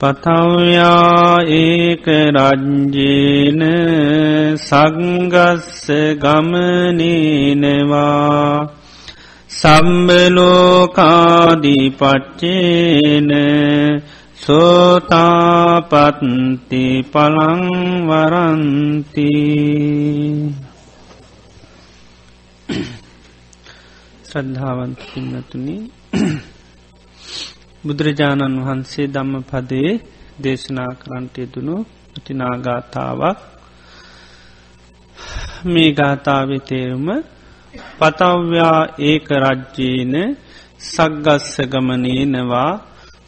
පතව්‍යා ඒක රජ්ජේන සංගස්ස ගමනේනවා. සම්බලෝකාදිපච්චේන සෝතාපත්ති පළංවරන්ති ශ්‍රද්ධාවන්තින්නතුනි බුදුරජාණන් වහන්සේ ධම්ම පදයේ දේශනා කරන්ටය දුණු පටිනාගාථාවක් මේ ගාථාවේ තේරුම පතව්‍යා ඒක රජ්ජේන සක්ගස්ස ගමනේනවා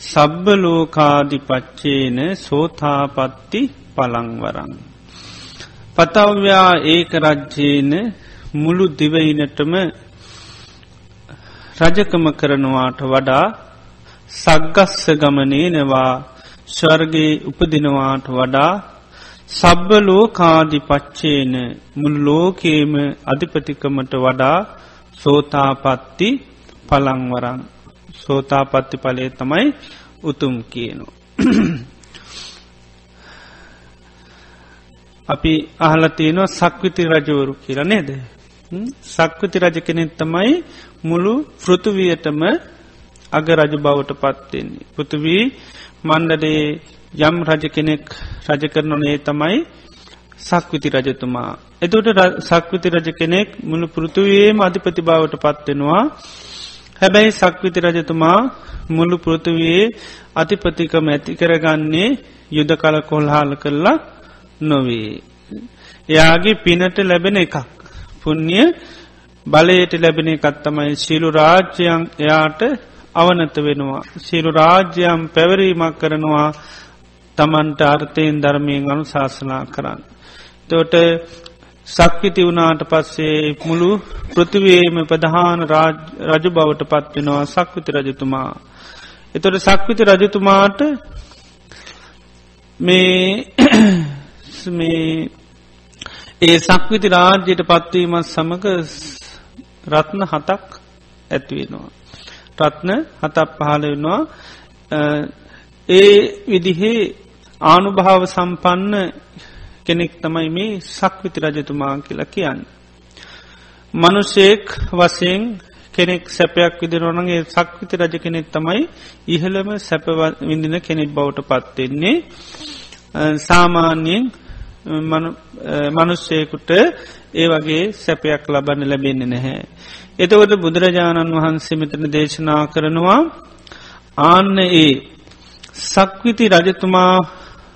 සබ්බ ලෝකාදිපච්චේන සෝතාපත්ති පළංවරං. පතව්‍යා ඒක රජ්ජේන මුළු දිවයිනටම රජකම කරනවාට වඩා සග්ගස්ස ගමනේනවා ස්වර්ගේ උපදිනවාට වඩා සබ්බ ලෝකාදි පච්චේන මුල් ලෝකේම අධිපතිකමට වඩා සෝතාපත්ති පළංවරං සෝතාපත්ති පලේ තමයි උතුම් කියනු. අපි අහලතියනවා සක්විති රජවරු කියල නේද. සක්විති රජ කෙනෙත් තමයි මුළු පෘතුවියටම අග රජ බවට පත්වෙන්නේ. පෘතුවී මණ්ඩඩේ යම් රජ කෙනෙක් රජ කරනනේ තමයි සක්විති රජතුමා. එතට සක්විති රජ කෙනෙක් මුළු පෘතුවයේම අධිපති භාවට පත්වෙනවා. හැබැයි සක්විති රජතුමා මුළු පෘතුවයේ අතිපතිකම ඇති කරගන්නේ යුද කල කොල්හාල කරලා නොවේ. එයාගේ පිනට ලැබෙන එකක්. පුුණ්්‍ය බලයට ලැබෙන එකත්තමයි ශීලු රාජ්‍යයන් එයාට අවනත වෙනවා. සිරු රාජ්‍යයම් පැවරීමක් කරනවා තමන්ට අර්ථයෙන් ධර්මයෙන් අනු ශාසනා කරන්න. තොට සක්විති වුණාට පස්සේ මුළු පෘතිවේම ප්‍රධාන රජ බවට පත්වෙනවා සක්විති රජතුමා. එතොට සක්විති රජතුමාට මේ මේ ඒ සක්විති රාජ්‍යයට පත්වීමත් සමඟ රත්න හතක් ඇත්වෙනවා. රත්න හතක් පහල වෙනවා ඒ විදිහේ ආනුභාව සම්පන්න කෙනෙක් තමයි මේ සක්විති රජතුමා කියලා කියන්න. මනුෂයෙක් වසයෙන් කෙනෙක් සැපයක් විදිරවනගේ සක්විති රජ කෙනෙක් තමයි ඉහළම සැප විඳින කෙනෙක් බවට පත්වෙන්නේ සාමාන්‍යයෙන් මනුෂ්‍යයකුට ඒ වගේ සැපයක් ලබන්න ලැබෙන්නේ නැහැ. එතකොට බුදුරජාණන් වහන්සේ මෙතන දේශනා කරනවා ආන්න ඒ සක්විති රජතුමා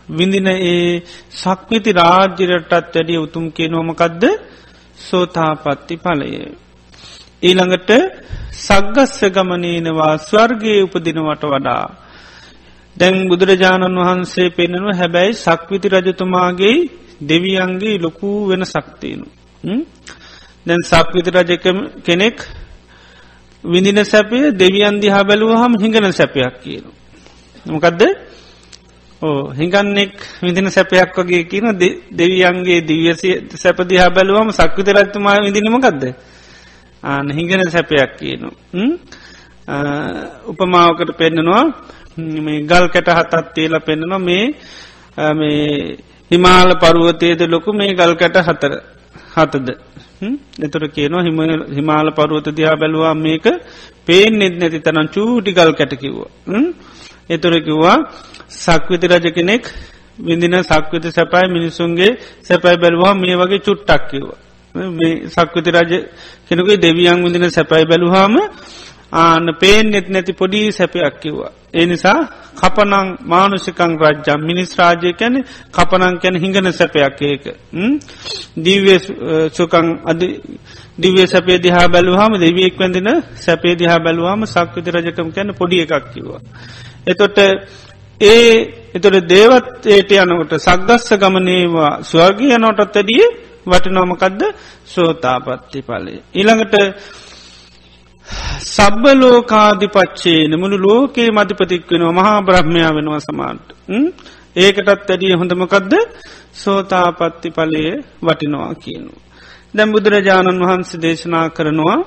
විඳින ඒ සක්විති රාජ්‍යරටත් වැඩිය උතුම් කිය නොමකදද සෝතාපත්ති පලය. ඊළඟට සග්ගස්ස ගමනීනවා ස්වර්ගයේ උපදිනවට වඩා. දැන් බුදුරජාණන් වහන්සේ පෙන්නුව හැබැයි සක්විති රජතුමාගේ දෙවියන්ගේ ලොකූ වෙන සක්තියනු. දැන් සක්විති රජ කෙනෙක් විඳින සැපය දෙවියන් දිහා බැලුවහම හිඟන සැපයක් කියන. මොකදද? ඕ හිඟන්නෙක් විදින සැපයක් වගේ කියන දෙවියන්ගේ දිවියසිය සැපදිහා බැලුවම සක්විත රත්තුමා විදිනමකක්ද ආන හිඟන සැපයක් කියනු. උපමාවකට පෙන්න්නනවා මේ ගල් කැට හතත් තියලා පෙන්න්නනවා මේ මේ හිමාල පරුවතයද ලොකු මේ ගල් කැට හතර හතද. එතුර කියනවා හිම හිමාල පරුවත දිහා බැලවා මේක පේෙන් නෙත් නැති තරම් චූටිකල් කැටකිව්වා. එතුරකිව්වා සක්විති රජ කෙනෙක් විඳින සක්විති සැපයි මිනිසුන්ගේ සැපයි බැලවා මේ වගේ චුට්ටක් කිව්වා. මේ සක්විති රජ කෙනකුයි දෙවියන් විඳින සැපයි බැලුහාම ආන පේෙන් නෙත් නැති පොඩි සැපයක් කිව්වා. ඒ නිසා කපනං මානුෂිකං රජ්ජම් මිනිස් රාජය කැන කපනං කැන හිඟන සැපයක් ඒක. දීවය සුකං අද දිවේ සැපේ දිහා බැලුහම දෙවියෙක් වැඳෙන සැපේ දිහා බැලුවහම සක්විති රජකම කැන පොඩි එකක් කිව්වා. එතොට ඒ එතුට දේවත්යට යනකොට සක්දස්ස ගමනේවා ස්වර්ගී යනොටත් ඇඩිය වටිනෝමකදද සෝතාපත්ති පලේ. ඉළඟට සබ්බ ලෝකාධිපච්චේ නමුළු ලෝකයේ මධිපතික් වෙනවා මහා බ්‍රහ්මයා වෙනවා සමාන්ට. ඒකටත් ඇඩිය හොඳමකදද සෝතාපත්ති පලය වටිනවා කියනු. දැම් බුදුරජාණන් වහන්සේ දේශනා කරනවා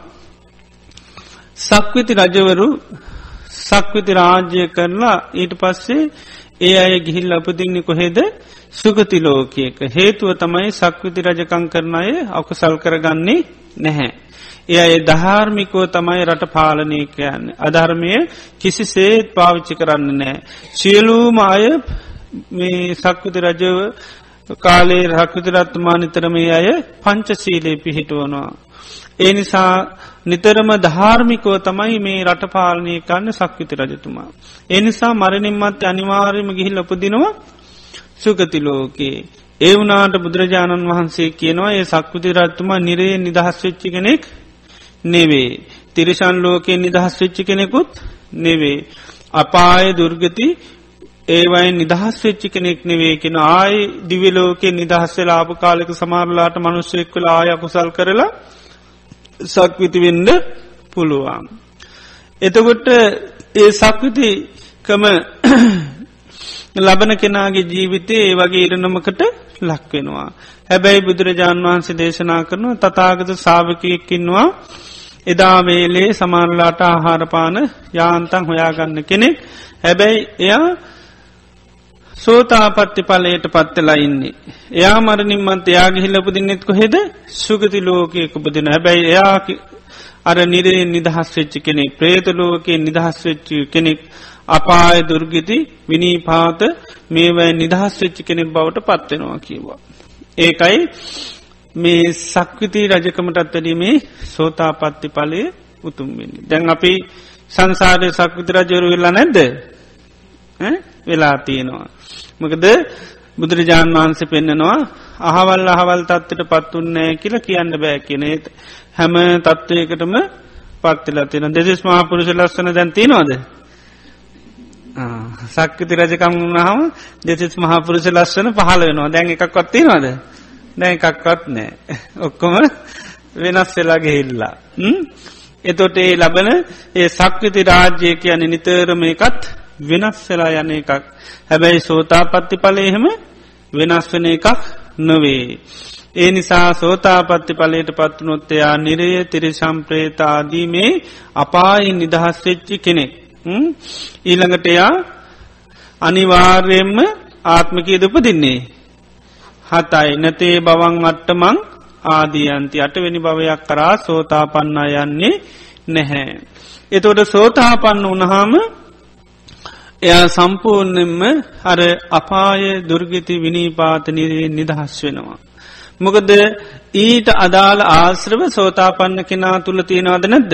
සක්විති රජවරු සක්විති රාජ්‍ය කරලා ඊට පස්සේ ඒ අය ගිහිල් අපදින්නේ කොහෙද සුගති ලෝකයක හේතුව තමයි සක්විති රජකං කරන අය අකුසල් කරගන්නේ නැහැ. එය ඒ ධාර්මිකෝ තමයි රට පාලනය කියන්න. අධර්මය කිසි සේත් පාවිච්චි කරන්න නෑ. සියලූම අය මේ සක්විති රජව කාලේ රක්විතරත්තුමා නිතරමේ අය පංචසීලේ පිහිටුවනවා. ඒ නිසා නිතරම ධාර්මිකෝ තමයි මේ රට පාලනය කන්න සක්විති රජතුමා. ඒ නිසා මරණින්මත් අනිවාර්යම ගිහිල් ලපදිනවා සුගතිලෝකේ. ඒ වනාට බුදුරජාණන් වහන්සේ කියනවා ඒ සක්විති රත්තුමා නිරේ නිදහස් වෙච්චි කෙනෙක් නෙවේ. තිරිශන් ලෝකයෙන් නිදහස් වෙච්චි කෙනෙකුත් නෙවේ. අපාය දුර්ගති ඒවයි නිදහස් වෙච්චි කෙනෙක් නෙවේ කෙන ආයි දිවිලෝකෙ නිදහස් වෙලා ආප කාලෙක සමාරලාට මනුස්සෙක් වෙලා ආය කුසල් කරලා සක්විතිවෙන්ඩ පුළුවන්. එතකොට ඒ සක්විතිකම ලබන කෙනාගේ ජීවිතය ඒ වගේ ඉරණමකට ලක්වෙනවා. හැබැයි බුදුරජාණන් වහන්සේ දේශනා කරනු තතාගත සාාවකයක්කින්නවා එදාවේලේ සමාරලාට ආහාරපාන යාන්තන් හොයාගන්න කෙනෙක් හැබැයි එයා සෝතාපත්ති පලයට පත්වෙලා ඉන්නේ. එයා මරණින්මන්ත යාගේ හිල්ලපදින්නෙත් කොහෙද සුගති ලෝකයක උපදින හැබැයි එයා අර නිරේ නිදහස් වෙච්චි කෙනෙක් ප්‍රේතලෝකයේ නිදහස් වෙච්චි කෙනෙක් අපාය දුර්ගිති විනීපාත මේවැ නිදහස් වෙච්චි කෙනෙක් බවට පත්වෙනවා කියවා. ඒකයි මේ සක්විති රජකමටත් වැඩීමේ සෝතාපත්ති පලය උතුම්වෙනි. දැන් අපි සංසාරය සක්විති රජවරු වෙල්ලා නැද්ද? වෙලා තියෙනවා. මකද බුදුරජාණන් වහන්සේ පෙන්න්නනවා අහවල් අහවල් තත්වට පත්තුන්නෑ කියල කියන්න බෑ කියනෙත් හැම තත්ත්වයකටම පත්තිලා තියෙන දෙදෙස් මහපුරුෂ ලස්සන දැන්තිනවාද සක්කති රජකම් වුණහම දෙසිස් මහපුරුෂ ලස්සන පහල වෙනවා. දැන් එකක් වත්තිනවාද දැන් එකක්වත් නෑ ඔක්කොම වෙනස් වෙලා ගෙහිල්ලා එතොට ඒ ලබන ඒ සක්විති රාජ්‍යය කියන නිතරම එකත් වෙනස් වෙලා යන එකක් හැබැයි සෝතාපත්ති පලයහෙම වෙනස් වෙන එකක් නොවේ. ඒ නිසා සෝතාපත්ති පලයට පත්වනොත්තයා නිරය තිරි සම්ප්‍රේතාදී මේ අපායි නිදහස් වෙච්චි කෙනෙක්. ඊළඟට එයා අනිවාර්යෙන්ම ආත්මකී දුපදින්නේ. හතයි නැතේ බවන් අට්ටමං ආදියන්ති අටවෙනි භවයක් කරා සෝතාපන්නා යන්නේ නැහැ. එතොට සෝතාපන්න උනහාම එයා සම්පූර්ණයෙන්ම අර අපාය දුර්ගති විනීපාතනීරයේ නිදහස් වෙනවා. මොකද ඊට අදාළ ආශ්‍රව සෝතාපන්න කෙනා තුළ තියෙනවාද නැද්ද.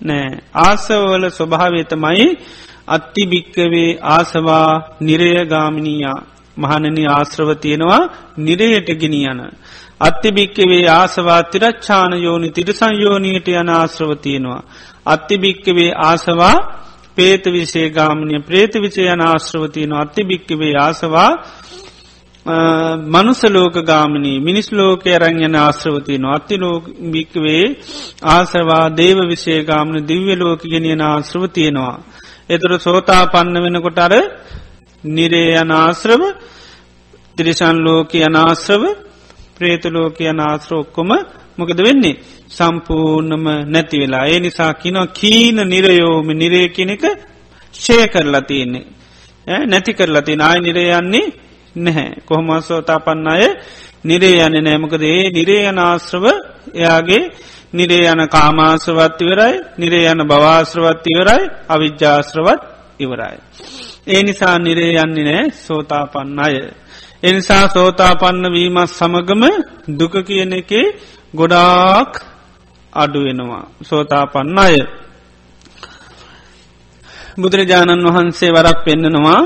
නෑ ආසවල ස්වභාවතමයි අත්තිභික්කවේ ආසවා නිරයගාමිනීයා මහනනි ආශ්‍රව තියෙනවා නිරයට ගෙනියන. අත්තිභික්කවේ ආසවා තිරච්ඡාන යෝනි තිරසංයෝනීට යන ආශ්‍රව තියෙනවා. අත්තිභික්කවේ ආසවා පේත විසේ ගාමනය ප්‍රේත විචය යන ආශ්‍රවතියන අත්ති භික්කවේ ආසවා මනුසලෝක ගාමනී මිනිස් ලෝකය රං යන ආශ්‍රවතියන අත්ති ලෝභික්වේ ආසවා දේව විසේ ගාමන දිව්‍ය ලෝක ගෙනියන ආශ්‍රවතියනවා. එතුර සෝතා පන්න වෙනකොට අර නිරේ අනාශ්‍රව තිරිසන් ලෝක අනාශ්‍රව ප්‍රේතලෝක අනාශ්‍ර ඔක්කොම මොකද වෙන්නේ? සම්පූර්ණම නැති වෙලා. ඒ නිසා කිනො කීන නිරයෝම. නිරේ කෙනෙක ෂය කරලා තියන්නේ. නැති කරලා තින ආය නිරයන්නේ නැහැ. කොහොමස්සෝතා පන්න අය නිරේ යන නෑමකද ඒ නිරේ යන ආශ්‍රව එයාගේ නිරේ යන කාමාශ්‍රවත් ඉවරයි නිරේ යන භවාශ්‍රවත් ඉවරයි අවිද්‍යාශ්‍රවත් ඉවරයි. ඒ නිසා නිරේ යන්නේ නෑ සෝතාපන්න අය. එනිසා සෝතාපන්න වීමත් සමගම දුක කියන එකේ ගොඩාක් අඩුවෙනවා සෝතාපන්න අය. බුදුරජාණන් වහන්සේ වරක් පෙන්නනවා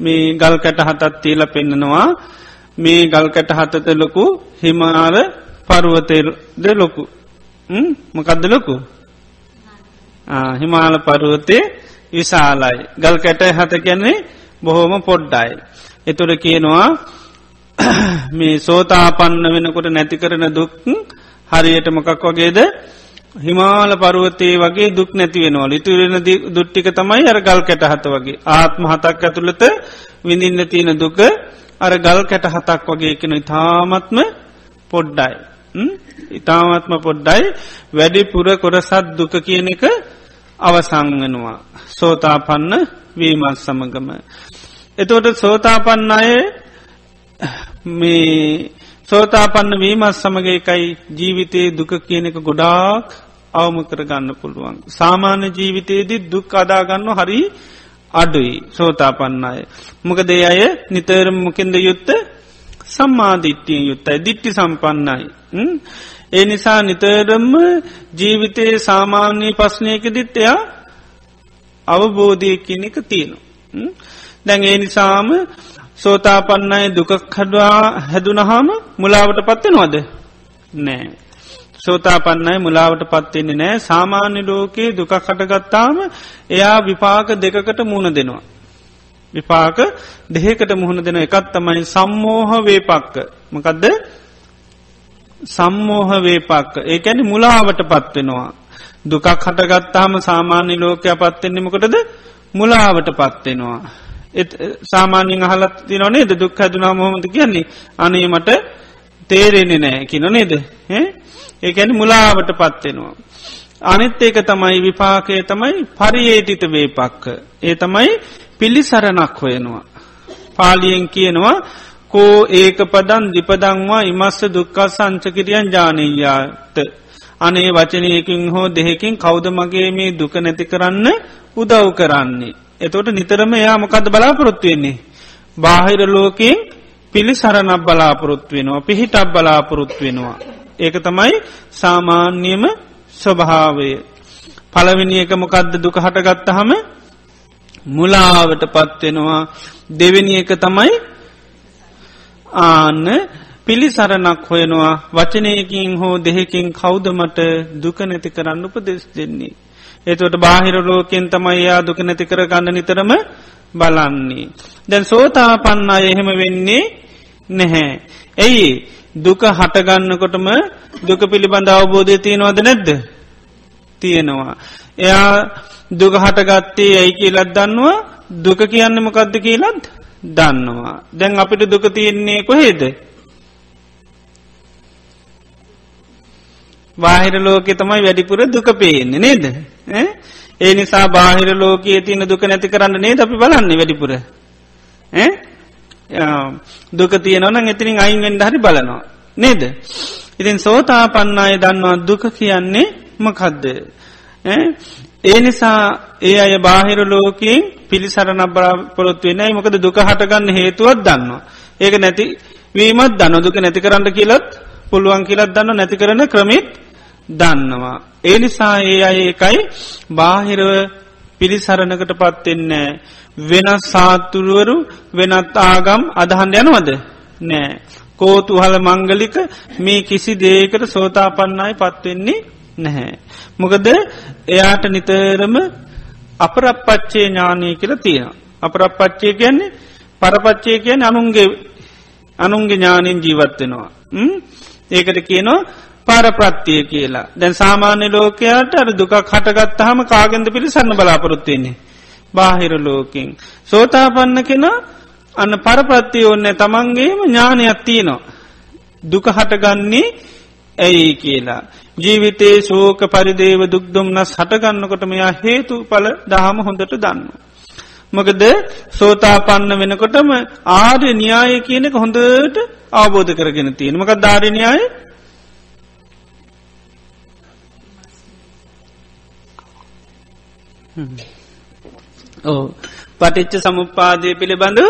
මේ ගල්කට හතත් තිීල පෙන්නනවා. මේ ගල්කට හතත ලොකු හිමාර පරුවතද ලොකු. මොකදද ලොකු? හිමාල පරුවතේ විශාලයි. ගල්කට හත කියන්නේ බොහෝම පොඩ්ඩයි. එතුර කියනවා මේ සෝතාපන්න වෙනකොට නැති කරන දුක් හරියට මොකක් වගේද? හිමාල පරුවතේ වගේ දුක් නැති වෙනවා ලිතුරෙන දුට්ටික තමයි අර ගල් කැට හත වගේ. ආත්ම හතක් ඇතුළත විඳින්න තියෙන දුක අර ගල් කැට හතක් වගේ එකෙන ඉතාමත්ම පොඩ්ඩයි. ඉතාමත්ම පොඩ්ඩයි. වැඩි පුර කොරසත් දුක කියන එක අවසංගෙනවා සෝතාපන්න වීමත් සමගම එතෝට සෝතාපන්න අය මේ සෝතාපන්න වීමත් සමග එකයි ජීවිතයේ දුක කියන එක ගොඩාක් අවම කර ගන්න පුළුවන්. සාමාන්‍ය ජීවිතයේදී දුක් අදාගන්න හරි අඩුයි සෝතාපන්න අය. මොකද අය නිතරම මොකෙන්ද යුත්ත සම්මාධිට්ටිය යුත්තයි දිට්ටි සම්පන්නයි. ඒ නිසා නිතරම්ම ජීවිතයේ සාමාන්‍යී පස්්නයකදිත් එයා අවබෝධය කියන එක තියෙනවා. දැන් ඒ නිසාම සෝතාපන්නයි දුකක් හඩවා හැදුනහම මුලාවට පත්වෙනවද නෑ. සෝතාපන්නයි මුලාවට පත්වෙන්නේ නෑ සාමාන්‍ය ලෝකයේ දුකක් හටගත්තාම එයා විපාක දෙකකට මුණ දෙනවා. විපාක දෙහකට මුහුණ දෙන එකත් තමයි සම්මෝහ වේපක්ක මකදද සම්මෝහ වේපක්ක ඒඇනි මුලාවට පත්වෙනවා. දුකක් හටගත්තාම සාමාන්‍ය ලෝකය පත්වෙන්නෙමකොටද මුලාවට පත්වෙනවා. සාමාන්‍යින් අහලත් තින නේද දුක් හැදුනා මොහොමද කියන්නේ අනේ මට තේරෙන්නේ නෑ කින නේද ඒැන මුලාවට පත්වෙනවා. අනිත් ඒක තමයි විපාකය තමයි පරියේටිත වේපක්ක. ඒ තමයි පිල්ලිසරණක් හොයනවා. පාලියෙන් කියනවා කෝ ඒක පදන් දිපදංවා ඉමස්ස දුක්කා සංචකිරියන් ජානීයාත. අනේ වචනයකින් හෝ දෙහෙකින් කෞද මගේ මේ දුක නැති කරන්න උදව් කරන්නේ. එතෝට නිතරම එයා මොකද බලාපොරොත්තු වෙන්නේ. බාහිර ලෝකයෙන් පිළිසරණක් බලාපොරොත්තු වෙනවා පිහිටක් බලාපොරොත්තු වෙනවා. ඒක තමයි සාමාන්‍යම ස්වභාවය. පළවෙනි එක මොකක්ද දුක හටගත්තහම මුලාවට පත්වෙනවා දෙවෙනි එක තමයි ආන්න පිළිසරණක් හොයනවා වචනයකින් හෝ දෙහෙකින් කෞදමට දුක නැති කරන්න උපදෙස් දෙන්නේ. ඒතුවට බාහිර ලෝකෙන් තමයි යා දුක නැති කර ගන්න නිතරම බලන්නේ. දැන් සෝතාපන්නා එහෙම වෙන්නේ නැහැ. ඇයි දුක හටගන්නකොටම දුක පිළිබඳ අවබෝධය තියෙනවද නැද්ද. තියෙනවා. එයා දුක හටගත්තේ ඇයි කියලත් දන්නවා දුක කියන්න මොකක්ද කියලත් දන්නවා. දැන් අපිට දුක තියෙන්නේ කොහේද. බාහිර ලෝකෙ තමයි වැඩිපුර දුක පේන්නේ නේද. ඒ නිසා බාහිර ලෝකයේ තියන දුක නැති කරන්න නේ අපි බලන්නේ වැඩිපුර. දුක තියනවන එතිනින් අයින්ෙන්ට හරි බලනවා. නේද. ඉතින් සෝතාපන්න අය දන්නවා දුක කියන්නේ මකද්ද. ඒ නිසා ඒ අය බාහිර ලෝකයෙන් පිළිසරණ බලාපොරොත්තු වෙනයි මොකද දුක හටගන්න හේතුවත් දන්නවා. ඒක නැති වීමත් දන්න දුක නැති කරන්න කියලත් පුළුවන් කියලත් දන්න නැති කරන ක්‍රමිත් දන්නවා. ඒ නිසා ඒ අය එකයි බාහිරව පිළිසරණකට පත්වෙන්නේ වෙනස් සාත්තුරුවරු වෙනත් ආගම් අදහන් යනවද නෑ. කෝතු හල මංගලික මේ කිසි දේකට සෝතාපන්නයි පත්වෙන්නේ නැහැ. මොකද එයාට නිතරම අපරපච්චේ ඥානය කියල තියෙන. අපරපච්චය කියන්නේ පරපච්චය කියන අනුන්ගේ අනුන්ගේ ඥානින් ජීවත්වෙනවා. ඒකට කියනවා පරප්‍රත්තිය කියලා දැන් සාමාන්‍ය ලෝකයාට අර දුකක් හටගත්තහම කාගෙන්ද පිළිසන්න බලාපොරොත්තියන්නේ. බාහිර ලෝකින්. සෝතාපන්න කෙනා අන්න පරප්‍රත්තිය ඔන්න තමන්ගේම ඥානයක් තියනවා. දුක හටගන්නේ ඇයි කියලා. ජීවිතයේ ශෝක පරිදේව දුක්දුම්නස් හටගන්නකොට මෙයා හේතු පල දහම හොඳට දන්න. මොකද සෝතාපන්න වෙනකොටම ආර්ය න්‍යාය කියනෙක හොඳට අවබෝධ කරගෙන තියෙන මක ධාරණයාය ඕ පටිච්ච සමුපාදය පිළිබඳ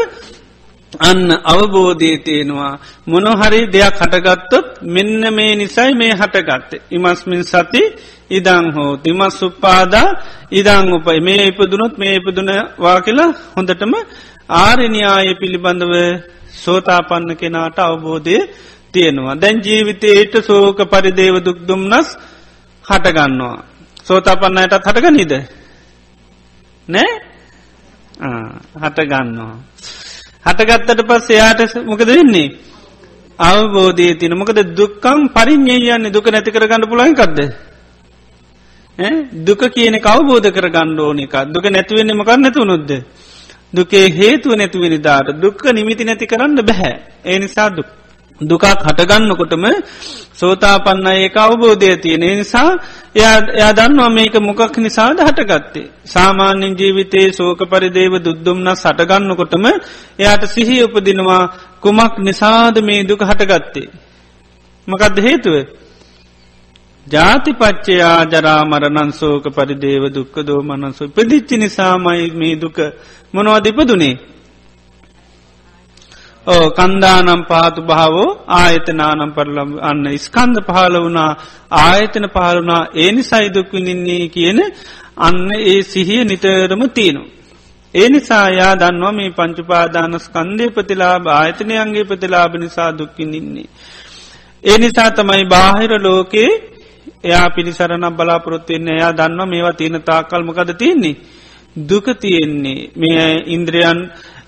අන්න අවබෝධය තියෙනවා. මොනොහරි දෙයක් හටගත්තොත් මෙන්න මේ නිසයි මේ හටගත්ත. ඉමස්මින් සති ඉදං හෝ තිමස් සුප්පාදා ඉදං උපයි. මේ ඉපදුනොත් මේ ඉපදුනවා කියලා හොඳටම ආරණයාය පිළිබඳව සෝතාපන්න කෙනාට අවබෝධය තියෙනවා. දැන් ජීවිතයට සෝක පරිදේව දුක්දුම්නස් හටගන්නවා. සෝතාපන්නයටත් හටගනිද? නෑ? හට ගන්නවා. හටගත්තට පස් එයාට මොකද වෙන්නේ. අවබෝධය තින මොකද දුක්කම් පරිින්්ඥය යන්නේ දුක නැති කර ගන්න පුලයිකක්ද. දුක කියන කවබෝධ කර ගණ්ඩ ඕනික දුක නැතිවෙන්නේ මකර නැතු නොද්ද. දුකේ හේතුව නැතිවෙනි දාට දුක්ක නිමිති නැති කරන්න බැහැ. ඒ නිසා දුක්. දුකක් හටගන්නකොටම සෝතාපන්න ඒක අවබෝධය තියෙන නිසා එයා දන්නවා මේක මොකක් නිසාද හටගත්තේ. සාමාන්‍යෙන් ජීවිතයේ සෝක පරිදේව දුද්දුම්න සටගන්නකොටම එයාට සිහි උපදිනවා කුමක් නිසාද මේ දුක හටගත්තේ. මකදද හේතුව. ජාතිපච්චයා ජරාමරණන් සෝක පරිදේව දුක්ක දෝමනන්සු ප්‍රදිච්චි නිසාමයි මේ දුක මොනවදිපදුනේ. ඕ කන්දානම් පාතු භාවෝ ආයතනානම් පරලම් අන්න ස්කන්ද පහල වුණා ආයතන පහලුනා ඒ නිසයි දුක්විනින්නේ කියන අන්න ඒ සිහිය නිතරම තියනු. ඒ නිසා යා දන්නවා මේ පංචුපාදාන ස්කන්දය ප්‍රතිලාබ ආයතනයන්ගේ ප්‍රතිලාබ නිසා දුක්කිනින්නේ. ඒ නිසා තමයි බාහිර ලෝකයේ එයා පිළිසරණ බලාපොරොත්වවෙන්න එයා දන්නවා මේවා තියෙන තාකල්මකද තියන්නේ. දුක තියෙන්නේ මේ ඉන්ද්‍රයන්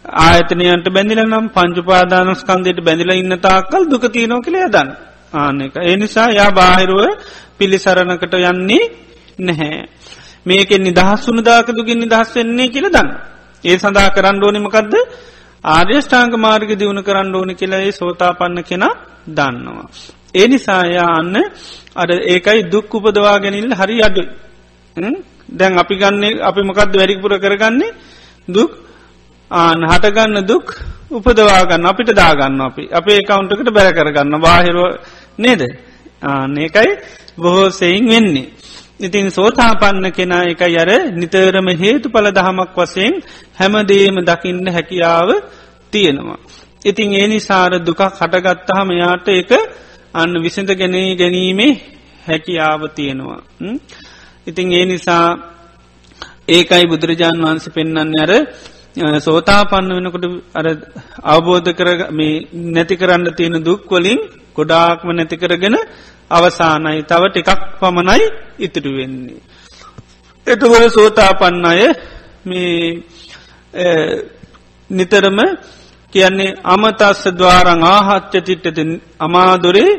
ආයතනයන්ට බැඳිල නම් පංචුපාදානස්කන්දයට බැඳිල ඉන්න තාක්කල් දුක තියනෝ කළේ දන්න ආන එක. ඒ නිසා යා බාහිරුව පිළිසරණකට යන්නේ නැහැ. මේකෙන් නිදහස් වුන දාක දුකින් නිදහස් වෙන්නේ කියල දන්න. ඒ සඳහා කරන්න ඕනිමකක්ද ආර්යෂ්ඨාංග මාර්ග දියුණු කරන්න ඕනි කියලයි සෝතාපන්න කෙන දන්නවා. ඒ නිසායා අන්න අඩ ඒකයි දුක් උපදවා ගැනිල් හරි අඩු. දැන් අපි ගන්නේ අපි මොකක්ද වැඩිපුර කරගන්නේ දුක් ආන හටගන්න දුක් උපදවාගන්න අපිට දාගන්න අපි අපේ කවුන්ටකට බැර කරගන්න බාහිරුව නේද ආනකයි බොහෝ සෙයින් වෙන්නේ. ඉතින් සෝතාපන්න කෙනා එක යර නිතරම හේතු පල දහමක් වසයෙන් හැමදේම දකින්න හැකියාව තියෙනවා. ඉතින් ඒ නිසාර දුකක් හටගත්තහම යාට එක අන්න විසිඳ ගැනේ ගැනීමේ හැකියාව තියෙනවා. ඉතින් ඒ නිසා ඒකයි බුදුරජාණන් වහන්සේ පෙන්න්න අර සෝතාපන්න වෙනකොට අර අවබෝධ කර මේ නැති කරන්න තියෙන දුක්වලින් ගොඩාක්ම නැති කරගෙන අවසානයි තව ටිකක් පමණයි ඉතිරි වෙන්නේ. එතකොට සෝතාපන්න අය මේ නිතරම කියන්නේ අමතස්ස දවාරං ආහච්ච තිට්ටති අමාදුරේ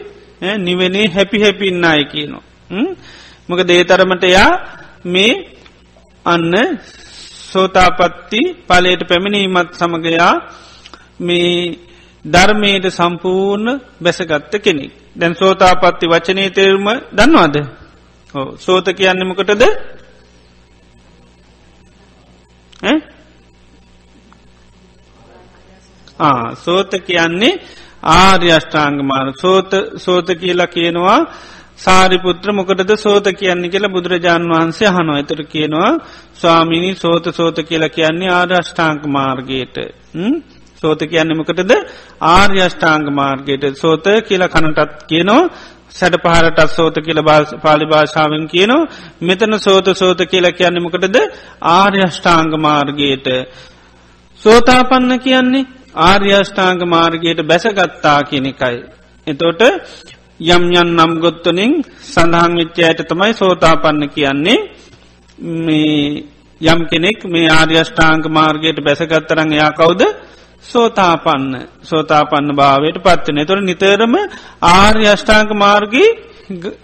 නිවනේ හැපි හැපින්න අය කියනවා. මොක දේතරමට යා මේ අන්න සෝතාපත්ති පලයට පැමිණීමත් සමගයා මේ ධර්මයට සම්පූර්ණ බැසගත්ත කෙනෙක්. දැන් සෝතාපත්ති වචනය තේරුම දන්නවාද. සෝත කියන්නමකටද සෝත කියන්නේ ආර්යෂ්ඨාංග මාන සෝත සෝත කියලා කියනවා සාරිපුත්‍ර මොකටද සෝත කියන්නේ කියලා බුදුරජාණන් වහන්සේ හනො ඇතර කියනවා ස්වාමිනී සෝත සෝත කියලා කියන්නේ ආර්යෂ්ඨාංක මාර්ගයට. සෝත කියන්නමකටද ආර්යෂ්ඨාංග මාර්ගයට. සෝත කියලා කනටත් කියනවා සැඩ පහරටත් සෝත කියල පාලි භාෂාවෙන් කියනවා. මෙතන සෝත සෝත කියලා කියන්නමකටද ආර්යෂ්ඨාංග මාර්ගයට. සෝතාපන්න කියන්නේ ආර්යෂ්ඨාංග මාර්ගයට බැසගත්තා කියනෙකයි. එතෝට යම් යන් නම් ගොත්තනින් සඳහන් විච්චයට තමයි සෝතාපන්න කියන්නේ. මේ යම් කෙනෙක් මේ ආර්යෂ්ඨාංක මාර්ගයට බැසගත්තරං එයා කවුද? සෝතාපන්න. සෝතාපන්න භාවයට පත්වන තොර නිතරම ආර්ය අෂ්ඨාංක මාර්ගී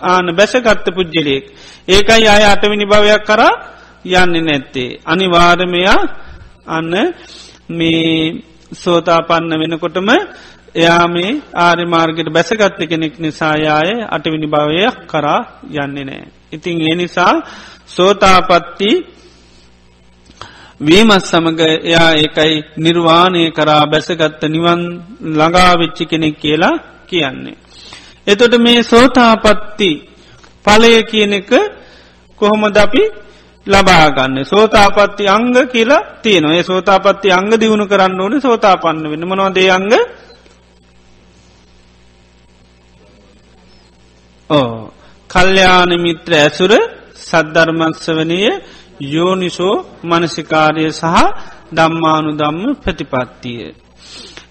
ආන බැසගත්ත පුද්ජලයෙක් ඒකයි අය අටවිනි භවයක් කරා යන්නේ නැත්තේ. අනිවාර්මයා අන්න මේ සෝතාපන්න වෙනකොටම එයා මේ ආර්ය මාර්ගයට බැසගත්ත කෙනෙක් නිසායාය අටවිනි භවයක් කරා යන්නේ නෑ. ඉතින් ඒ නිසා සෝතාපත්ති වීමත් සමඟ එයා ඒකයි නිර්වාණය කරා බැසගත්ත නිවන් ළඟාවිච්චි කෙනෙක් කියලා කියන්නේ. එතොට මේ සෝතාපත්ති පලය කියන එක කොහොමද අපි ලබාගන්න සෝතාපත්ති අංග කියලා තියන ඒ සෝතාපත්ති අංග දියුණු කරන්න ඕන සෝතාපන්න වෙන මනවාදේ අංග ඕ කල්්‍යාන මිත්‍ර ඇසුර සද්ධර්මත්සවනය යෝනිසෝ මනසිකාරය සහ දම්මානු දම්ම ප්‍රතිපත්තිය.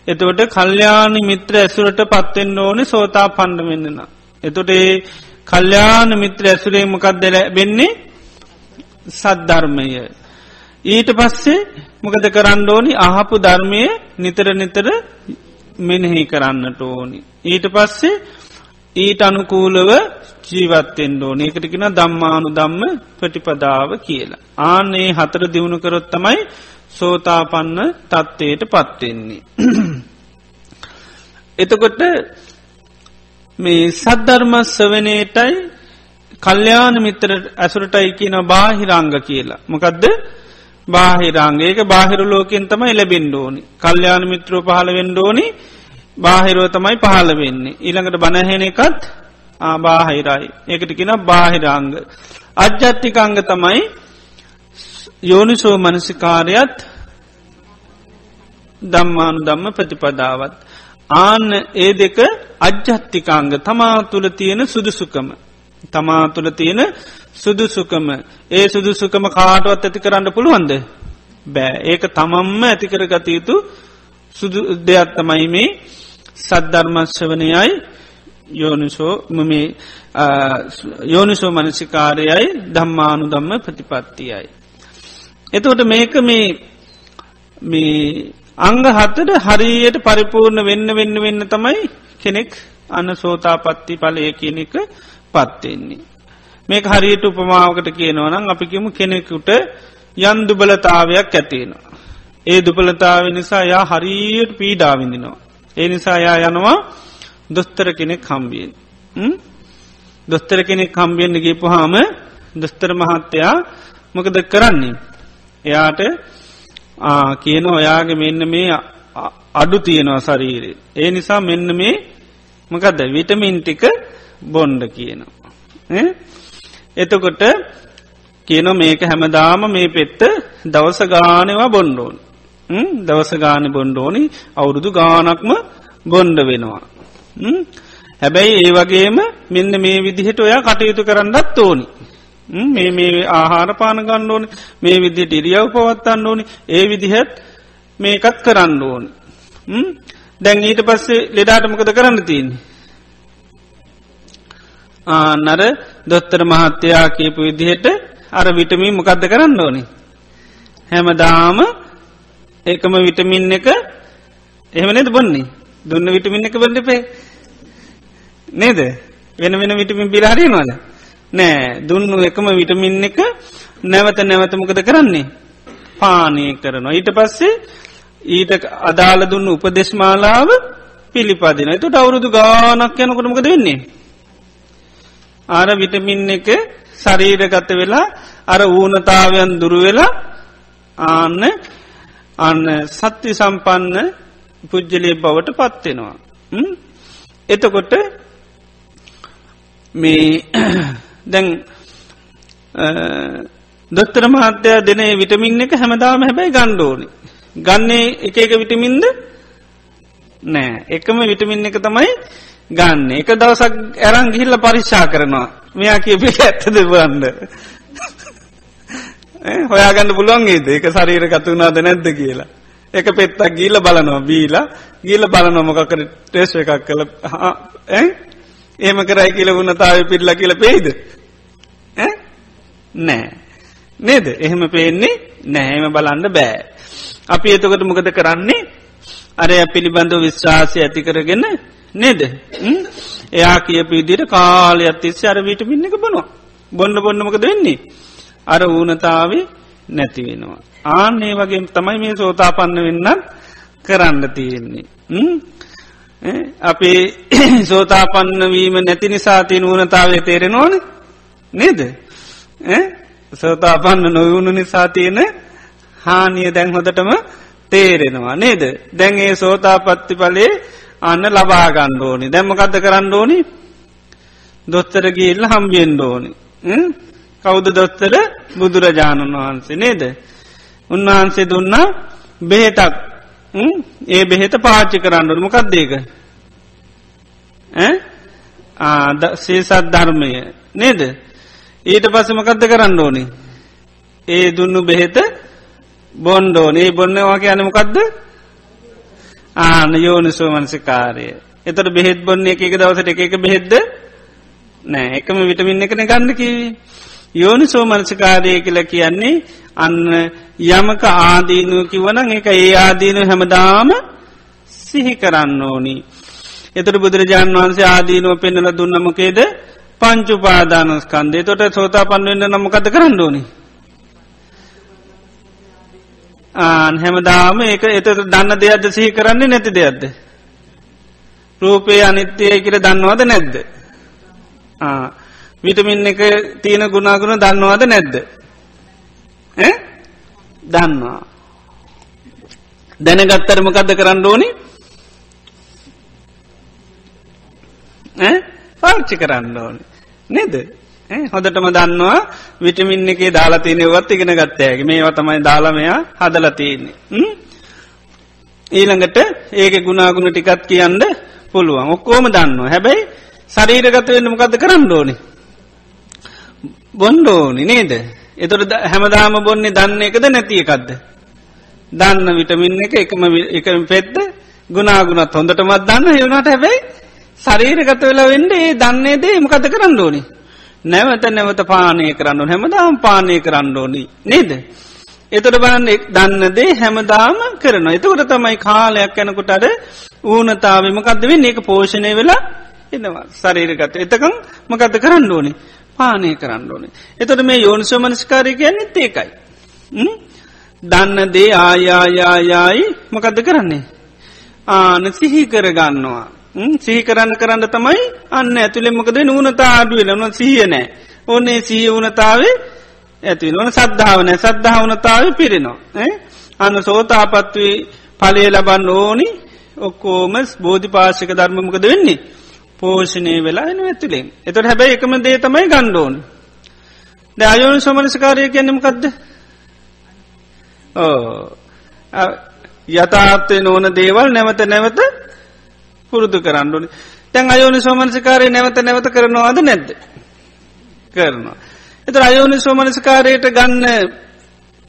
එතවට කල්්‍යානි මිත්‍ර ඇසුරට පත්වෙන්න ඕන සෝතා පණ්ඩ වෙන්නන. එතොට ඒ කල්්‍යාන මිත්‍ර ඇසුරේ මොකක්ද වෙන්නේ සද්ධර්මය. ඊට පස්සේ මොකද කරන්න ඕනි අහපු ධර්මය නිතර නිතර මෙනෙහි කරන්නට ඕනි. ඊට පස්සේ ඊට අනුකූලව ජීවත්තෙන් ඕන ඒකටකෙන දම්මානු දම්ම ප්‍රටිපදාව කියලා. ආනේ හතර දියුණු කරොත් තමයි සෝතාපන්න තත්ත්වයට පත්වෙන්නේ. එතකොට මේ සද්ධර්මස් සවනයටයි කල්්‍යාන මිත්‍ර ඇසුරටයි කියන බාහිරංග කියලා. මොකදද බාහිරංගේක බාහිර ලෝකෙන් තමයි ලැබෙන්ඩ ඕනි කල්්‍යාන මිත්‍රෝ පහල වෙන්ඩෝනි බාහිරෝ තමයි පහල වෙන්නේ. ඊළඟට බණහෙන එකත් ආබාහිරයි. ඒකට කියෙන බාහිරංග. අජ්ජත්තිකංග තමයි යෝනිසෝ මනසිකාරයත් දම්මානු දම්ම ප්‍රතිපදාවත්. ආන්න ඒ දෙක අජ්ජත්තිකාංග තමා තුළ තියෙන සුදුසුකම. තමා තුළ තියෙන සුදුසුකම ඒ සුදුසුකම කාටුවත් ඇති කරන්න පුළුවන්ද. බෑ ඒක තමම්ම ඇතිකර ගතයුතු සුදු දෙයක් තමයි මේ සද්ධර්මශ්‍යවනයයි යෝනිසෝ මමේ යෝනිසෝ මනසිකාරයයි ධම්මානු දම්ම ප්‍රතිපත්තියයි. එතකොට මේක මේ මේ අංග හතට හරියට පරිපූර්ණ වෙන්න වෙන්න වෙන්න තමයි කෙනෙක් අන්න සෝතාපත්ති පලය කියන එක පත්වෙන්නේ. මේක හරියට උපමාවකට කියනවනම් අපිකිමු කෙනෙකුට යන් දුබලතාවයක් ඇතියෙනවා. ඒ දුපලතාව නිසා යා හරියට පීඩාවිඳිනවා. ඒ නිසා යා යනවා දොස්තර කෙනෙක් කම්බියෙන්. දොස්තර කෙනෙක් කම්බියෙන්න්න ගේපුහාම දොස්තර මහත්තයා මොකද කරන්නේ. එයාට කියන ඔයාගේ මෙන්න මේ අඩු තියෙනවා ශරීරේ. ඒ නිසා මෙන්න මේ මකදද විටමින් ටික බොන්්ඩ කියනවා. එතකොට කියන මේක හැමදාම මේ පෙත්ත දවස ගානවා බොන්්ඩෝන්. දවස ගාන බොන්්ඩෝනි අවුරුදු ගානක්ම බොන්්ඩ වෙනවා. හැබැයි ඒ වගේම මෙන්න මේ විදිහට ඔයා කටයුතු කරන්නත් ඕනි. මේ මේ ආහාර පාන ගන්න ඕන මේ විදිහට ඉරියව් පවත්තන්න ඕනි ඒ විදිහත් මේකත් කරන්න ඕන. දැන් ඊට පස්සේ ලෙඩාටමකද කරන්න තියන්නේ. ආනර දොත්තර මහත්තයා කියපු විදිහට අර විටමී මොකක්ද කරන්න ඕනි. හැමදාම ඒකම විටමින් එක. එහෙමනද බොන්නේ? දුන්න විටමින් එක බොඩපේ නේද? වෙන වෙන විටමින් පිලාහරිනවාද නෑ. දුන්නු එකම විටමින් එක නැවත නැවතමකද කරන්නේ? පානය කරනවා. ඊට පස්සේ ඊට අදාළ දුන්න උපදෙස්මාලාව පිළිපදින එතුට අවුරුදු ගානක් යනකොටමකද වෙන්නේ? ආර විටමින් එක ශරීරගත වෙලා අර ඌනතාවයන් දුරුවෙලා ආන්න අන්න සත්‍ය සම්පන්න පුද්ජලය බවට පත්වෙනවා. එතකොට මේ දැන් දොත්තර මහත්‍යයා දෙන විටමින් එක හැමදාම හැබැයි ගණ්ඩෝනි. ගන්නේ එක එක විටමින්ද? නෑ. එකම විටමින් එක තමයි ගන්න. එක දවසක් ඇරං ගිහිල්ල පරික්ෂා කරනවා. මෙයා කියපි ඇත්තද බන්ඩ හොයාගන්න පුළුවන්ගේද එක ශරීර කතුනාද නැද්ද කියලා. එක පෙත්තක් ගීල බලනවා බීලා. ගීල බලන මොකකර ටේස් එකක් කළ ඒම කරයි කියල වුණතාව පිල්ල කියල පේද නෑ. නේද? එහෙම පේන්නේ නැහෙම බලන්න බෑ. අපි එතකට මොකද කරන්නේ? අරය පිළිබඳව විශ්වාසය ඇති කරගෙන නේද? එයා කිය පිදිට කාලය අත්තිස්ස අර විටමින්න එක බොනවා. බොන්න බොන්නමකද වෙන්නේ? අර ඌනතාවේ නැතිවෙනවා ආන්නේ වගේ තමයි මේ සෝතාපන්න වෙන්නත් කරන්න තියෙන්නේ. අපේ සෝතාපන්නවීම නැති නිසාති නූනතාවේ තේරෙන ඕන නේද? සෝතාපන්න නොවුණු නිසාතියන හානිය දැන් හොදටම තේරෙනවා. නේද? දැන් ඒ සෝතාපත්ති පලේ අන්න ලබාගන්න ඕනි. දැම්මකක්ද කරන්න ඕනි? දොස්තර ගිල්ල හම්බියෙන් ඕනි. කෞුද දොස්තර? බුදුරජාණන් වහන්සේ නේද? උන්වහන්සේ දුන්නා බෙහෙතක්. ඒ බෙහෙත පාච්චි කරන්නට මොකක්දේක සේසත් ධර්මය. නේද? ඊට පස්ස මකක්ද කරන්න ඕනි? ඒ දුන්නු බෙහෙත බොන්්ඩෝන ඒ බොන්නවා කියන මොකක්ද ආන යෝනිසෝ මනසිකාරය. එතට බෙහෙත් බොන්න එක එක දවසට එක එක බෙහෙද්ද නෑ. එකම විටමින් එකන ගන්න කිවී. යෝනි සෝමනසිකාරය කියල කියන්නේ අන්න යමක ආදීනුව කිවන එක ඒ ආදීනු හැමදාම සිහි කරන්න ඕනි. එතට බුදුරජාණන් වහන්සේ ආදීනුව පෙන්නල දුන්නමකේද පංචුපාදානස්කන්දේ තොට සෝතා පන්ුවෙන්න්න නමකද කරන්න ඕනි. ආන් හැමදාම ඒක එත දන්න දෙයක්ද සිහි කරන්නේ නැති දෙයක්ද. රූපය අනිත්‍යය කියර දන්නවද නැද්ද. විටමින් එක තියෙන ගුණාගුණ දන්නවාද නැද්ද. දන්නවා. දැනගත්තරමකක්ද කරන්න ඕනි පාච්චි කරන්න ඕනි. නේද. හොදටම දන්නවා විටමින් එකේ දාලාතියනෙවත් ඉගෙන ගත්තෑගේ මේවා තමයි දාළමයා හදලතියන්නේ. ඊළඟට ඒක ගුණාගුණ ටිකත් කියන්න පුළුවන් ඔක්කෝම දන්නවා හැබැයි ශරීරගත වෙන්න මොකද කරන්න ඕනි. බොන්්ඩෝනි නේද. එතුට හැමදාම බොන්නේ දන්න එකද නැති එකක්ද. දන්න විටමින් එක එකම එක පෙත්ද ගුණාගුණත් හොඳටමත් දන්න හෙවුණට හැබැයි ශරීරගත වෙලා වෙන්ඩ ඒ දන්නේ දේ මකත කරන්න ඕනි. නැවත නැවත පානය කරන්න හැමදාම් පානය කරන්න ඕනි නේද. එතොට බලන්න දන්නදේ හැමදාම කරන එතකොට තමයි කාලයක් යැනකුට අර ඌනතාවමකක්ද වෙන්න ඒක පෝෂණය වෙලා එනවා සරීරගත එතකම් මකත කරන්න ඕනි පානය කරන්න ඕනේ. එතොට මේ යෝනිසෝමනස්කාරය කියන්නෙත් ඒකයි. දන්න දේ ආයායායායි මොකදද කරන්නේ. ආන සිහි කරගන්නවා. සිහි කරන්න කරන්න තමයි අන්න ඇතුළෙමකද නූනතා අඩුවෙන නො සිහියනෑ. ඕන්නේ සිහිය වනතාවේ ඇති නොන සද්ධාවන සද්ධාවනතාව පිරෙනවා. අන්න සෝතාපත්වී පලය ලබන්න ඕනි ඔක්කෝම බෝධි පාශක ධර්මමකද වෙන්නේ. පෝෂණය වෙලා එන ඇතුළෙන් එතට හැබැයි එකම දේ තමයි ගණ්ඩෝන් ද අයෝන සමනසකාරය කියන්නමකක්ද ඕ යථාර්ථය නොවන දේවල් නැවත නැවත පුරුදු කරන්නඩුවනි තැන් අයෝනි සෝමනසිකාරය නැවත නැවත කරනවාද නැද්ද? කරනවා. එත අයෝනි සෝමනසිකාරයට ගන්න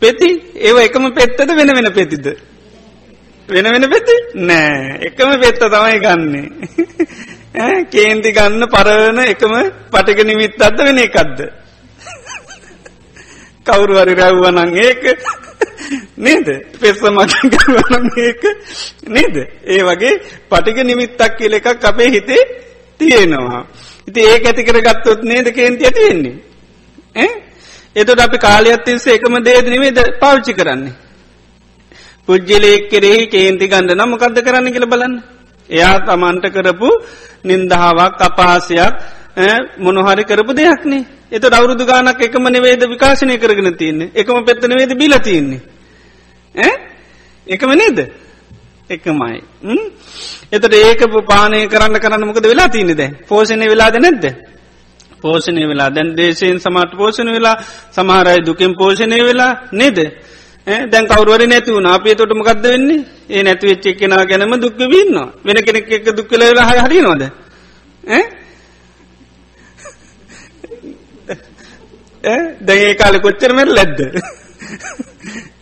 පෙති ඒව එකම පෙත්තද වෙන වෙන පෙතිද? වෙන වෙන පෙති? නෑ. එකම පෙත්ත තමයි ගන්නේ. කේන්ති ගන්න පරවන එකම පටික නිමිත් අද වෙන එකක්ද. කවුරු හරි රැව්වනං ඒක නේද පෙස්ස මගවනං ඒක නේද ඒ වගේ පටික නිමිත්තක් කියල එකක් අපේ හිතේ තියෙනවා. ඉති ඒක ඇති කර ගත්තොත් නේද කේන්ති ඇති වෙන්නේ. එතට අපි කාලයක්ත්තින්ස එකම දේද නිවේද පාවිච්චි කරන්නේ. පුද්ජලයෙක් කෙරෙහි කේන්ති ගණඩ නම් මොකක්ද කරන්න කියල බලන්න. එයා තමන්ට කරපු නින්දහාවක් අපාසයක් මොනහරි කරපු දෙයක්නේ. එත අවුරුදු ගානක් එකම නෙවේද විකාශනය කරගෙන තියන්නේ එකම පෙත්තන වේද බිල තියන්නේ එකම නේද? එකමයි. එතට ඒක පානය කරන්න කරන්න මොකද වෙලා තියනෙද පෝෂණය වෙලාද නැද්ද? පෝෂණය වෙලා. දැන් දේශයෙන් සමට පෝෂණ වෙලා සමහරයි දුකින් පෝෂණය වෙලා නේද? දැන් කවරුවර නැතිවුණ අපේ තොටම ගද වෙන්නේ? ඒ නැති වෙච්ච කෙනා ගැනම දුක්ක වන්න වෙන කෙනෙක් එක දුක්කල වෙලා හය හරි නොද දැඒ කාල කොච්චරමට ලැද්ද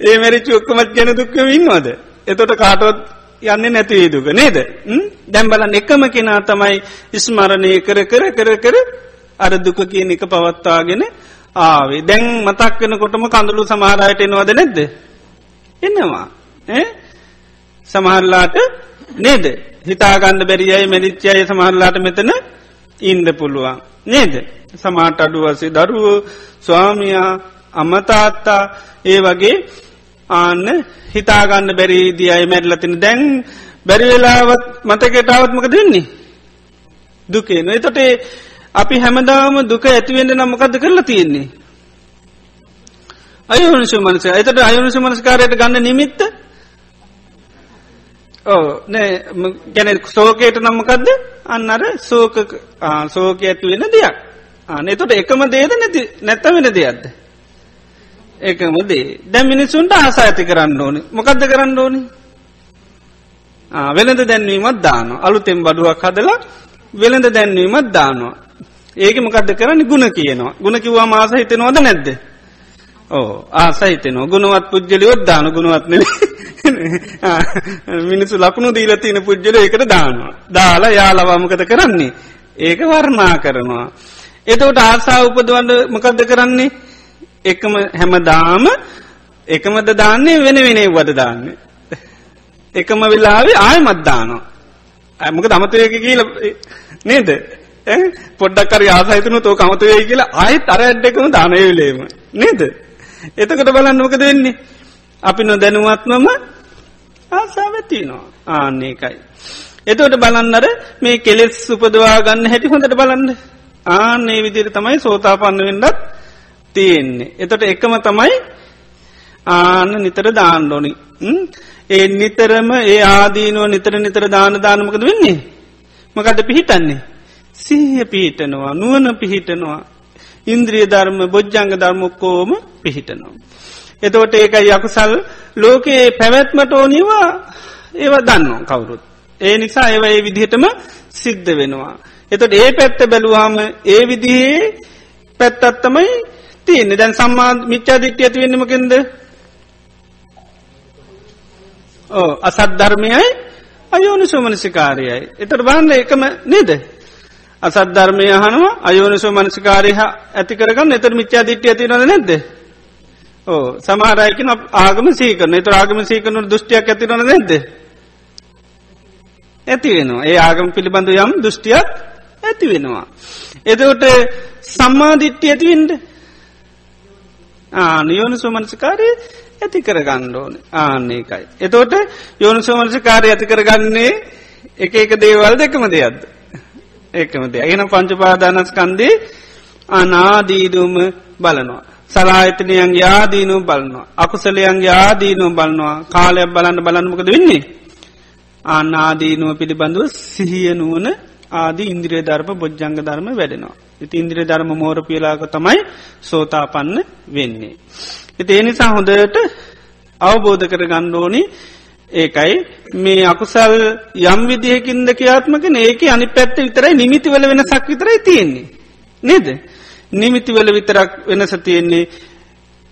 ඒ මැරිචි ඔක්කමත් ගැන දුක්ක වින්නවාද එතොට කාටොත් යන්න නැතිවේ දුක නේද? දැම්බලන් එකම කෙනා තමයි ඉස්මරණය කර කර කර කර අර දුක කියන එක පවත්වාගෙන ආවේ. දැන් මතක් වෙන කොටම කඳුළු සමහරයට එනවද නැද්ද? එන්නවා සමහරලාට නේද? හිතාගන්න බැරියයි මැලිච්චාය සමහරලාට මෙතන ඉන්ද පුළුවන්. නේද? සමාට අඩුවසේ දරුව ස්වාමයා අමතාත්තා ඒ වගේ ආන්න හිතාගන්න බැරිදී අය මැඩලතින දැන් බැරිවෙලාවත් මතකෙටාවත්මක දෙන්නේ දුකේන එතොටේ අපි හැමදාම දුක ඇතිවෙන්ට නම්මකද කරලා තියෙන්නේ. අයුනිසු මනස. එතට අයුනිසු මනස්කාරයට ගන්න නිමිත්ත? ඕ නෑ ගැන සෝකයට නම්මකක්ද අන්න අර සෝක සෝක ඇතිවෙන දෙයක්. අන එතොට එකම දේද නැති නැත්ත වෙන දෙයක්ද. ඒකම දේ. දැ මිනිසුන්ට ආසා ඇති කරන්න ඕනි. මොකක්ද කරන්න ඕනි? වෙළඳ දැන්වීමත් දාන අලුතෙම් බඩුවක් හදලා වෙළඳ දැන්වීමත් දානවා. ඒක මොකක්ද කරන්න? ගුණ කියනවා. ගුණ කිව්වා මාස හිතනවද නැද්ද? ඕ ආසහිතනවා ගුණවත් පුද්ජලියොත් දාන ගුණවත්න මිනිසු ලකුණු දීල තියෙන පුද්ජල එකට දානවා. දාලා යාලවාමකත කරන්නේ? ඒක වර්ණා කරනවා. එතවට ආසා උපදවන්න මකක්ද කරන්නේ? එකම හැමදාම එකමද දාන්නේ වෙන වෙනේ වද දාන්න. එකම වෙලාවේ ආය මත්දානවා. ඇමක දමතයක කියල නේද? පොඩ්ඩක් කර ආසහිතනු තෝ කමතුයයි කියලා ආයත් අර ඇඩ්ඩකම දානයවිලේම නේද. එතකට බලන්නමකද වෙන්නේ. අපි නොදැනුවත්මම ආසාාවතිනවා ආන්නේකයි. එතවට බලන්නර මේ කෙලෙස් උපදවා ගන්න හැටි හොඳට බලන්න ආන්නේ විදිර තමයි සෝතාපන්න වෙන්නත් තියෙන්නේ. එතට එකම තමයි ආන්න නිතර දාන්නඩෝනි. ඒ නිතරම ඒ ආදීනුව නිතර නිතර දාන දානමකද වෙන්නේ. මකද පිහිටන්නේ. සිහිය පිහිටනවා නුවන පිහිටනවා. ඉන්ද්‍රිය ධර්ම බොජ්ජංග ධර්මොක්කෝම පිහිටනවා. එතවට ඒකයි යකුසල් ලෝකයේ පැවැත්මට ඕනිවා ඒව දන්නවා කවුරුත්. ඒ නිසා ඒව ඒ විදිහටම සිද්ධ වෙනවා. එතට ඒ පැත්ත බැලුවාම ඒ විදිහේ පැත්තත්තමයි තියන්නේ දැන් සම්මා මිච්චා දිට්්‍ය ඇති වෙන්නමකෙන්ද ඕ අසත් ධර්මයයි අයෝනි සෝමනසිකාරයයි. එතට බාන්න එකම නේද. අසත් ධර්මය හනුව අයෝනිසෝ මනසිකාරය ඇති කරගන්න එතර මිච්චා දිට්්‍ය ඇතිනද නැද්ද. ඕ සමහරයකන ආගම සීකරන එතු ආගම සීකනු දෘෂ්ටියක් ඇතිනන නැද්ද. ඇති වෙනවා ඒ ආගම පිළිබඳ යම් දෘෂ්ටියක් ඇති වෙනවා. එතකොට සම්මාධිට්්‍ය ඇතිවෙන්ඩ ආනියෝනු සුමනසිකාරය ඇති කරගණ්ඩෝන ආන්නේකයි. එතෝට යෝනු සුමනසිකාරය ඇති කරගන්නේ එක එක දේවල් දෙකම දෙයක්ද. ඒකමද එන පංචපාදානස්කන්දේ අනාදීදුම බලනවා. සලාහිතනයන් යාදීනු බලනවා. අකුසලයන් යාදීනු බලනවා කාලයක් බලන්න බලන්නමකද වෙන්නේ. අනාදීනුව පිළිබඳුව සිහියනුවන ආදී ඉන්ද්‍රිය ධර්ම බොජ්ජංග ධර්ම වැඩෙනවා. ඉති ඉන්ද්‍රිය ධර්ම මෝර පියලාක තමයි සෝතාපන්න වෙන්නේ. එති එනිසා හොඳට අවබෝධ කර ගණ්ඩෝනි ඒකයි මේ අකුසල් යම් විදිහකින්ද කියාත්මකන ඒක අනි පැත්ත විතරයි නිමිතිවල වෙන සක් විතරයි තියෙන්නේ. නේද. නිමිතිවල විතරක් වෙනස තියෙන්නේ.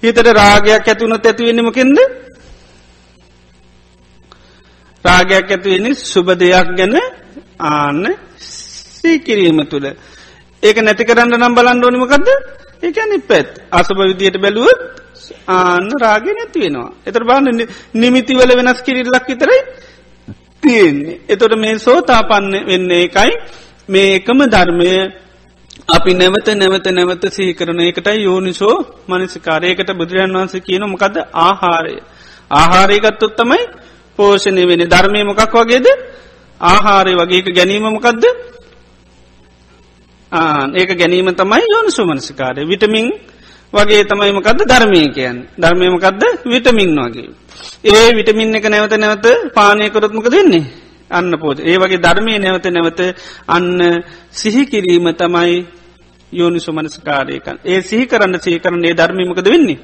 හිතට රාගයක් ඇතුුණොත් ඇතිවෙන්නමකින්ද රාගයක් ඇතිවෙන්නේ සුබ දෙයක් ගැන ආන්න සීකිරීම තුළ. ඒක නැති කරන්න නම් බලන්න ඕනිමකක්ද ඒක අනි පැත් අසුභ විදියට බැලුවත් ආන්න රාගය නැති වෙනවා. එතර බාන්න නිමිතිවල වෙනස් කිරිල්ලක් විතරයි තියෙන්නේ. එතොට මේ සෝතාපන්න වෙන්න එකයි මේ එකම ධර්මය අපි නැවත නැවත නැවත සිහි කරන එකටයි යෝනිසෝ මනසිකාරයකට බුදුරජන් වන්ස කියන මොකද ආහාරය. ආහාරයගත්තොත් තමයි පෝෂණය වෙන ධර්මය මොකක් වගේද? ආහාරය වගේක ගැනීම මොකක්ද ඒක ගැනීම තමයි යෝනිසෝ මනසිකාරය. විටමින් වගේ තමයිමකක්ද ධර්මය කියන් ධර්මයමකක්ද විටමින් වගේ. ඒ විටමින් එක නැවත නැවත පානයකොරොත්මක දෙන්නේ. අන්න පෝජ ඒ වගේ ධර්මය නැවත නැවත අන්න සිහි කිරීම තමයි යෝනිසු මනස්කාරයකන් ඒ සිහි කරන්න සහි කරන්නේ ධර්මීමකද වෙන්නේ.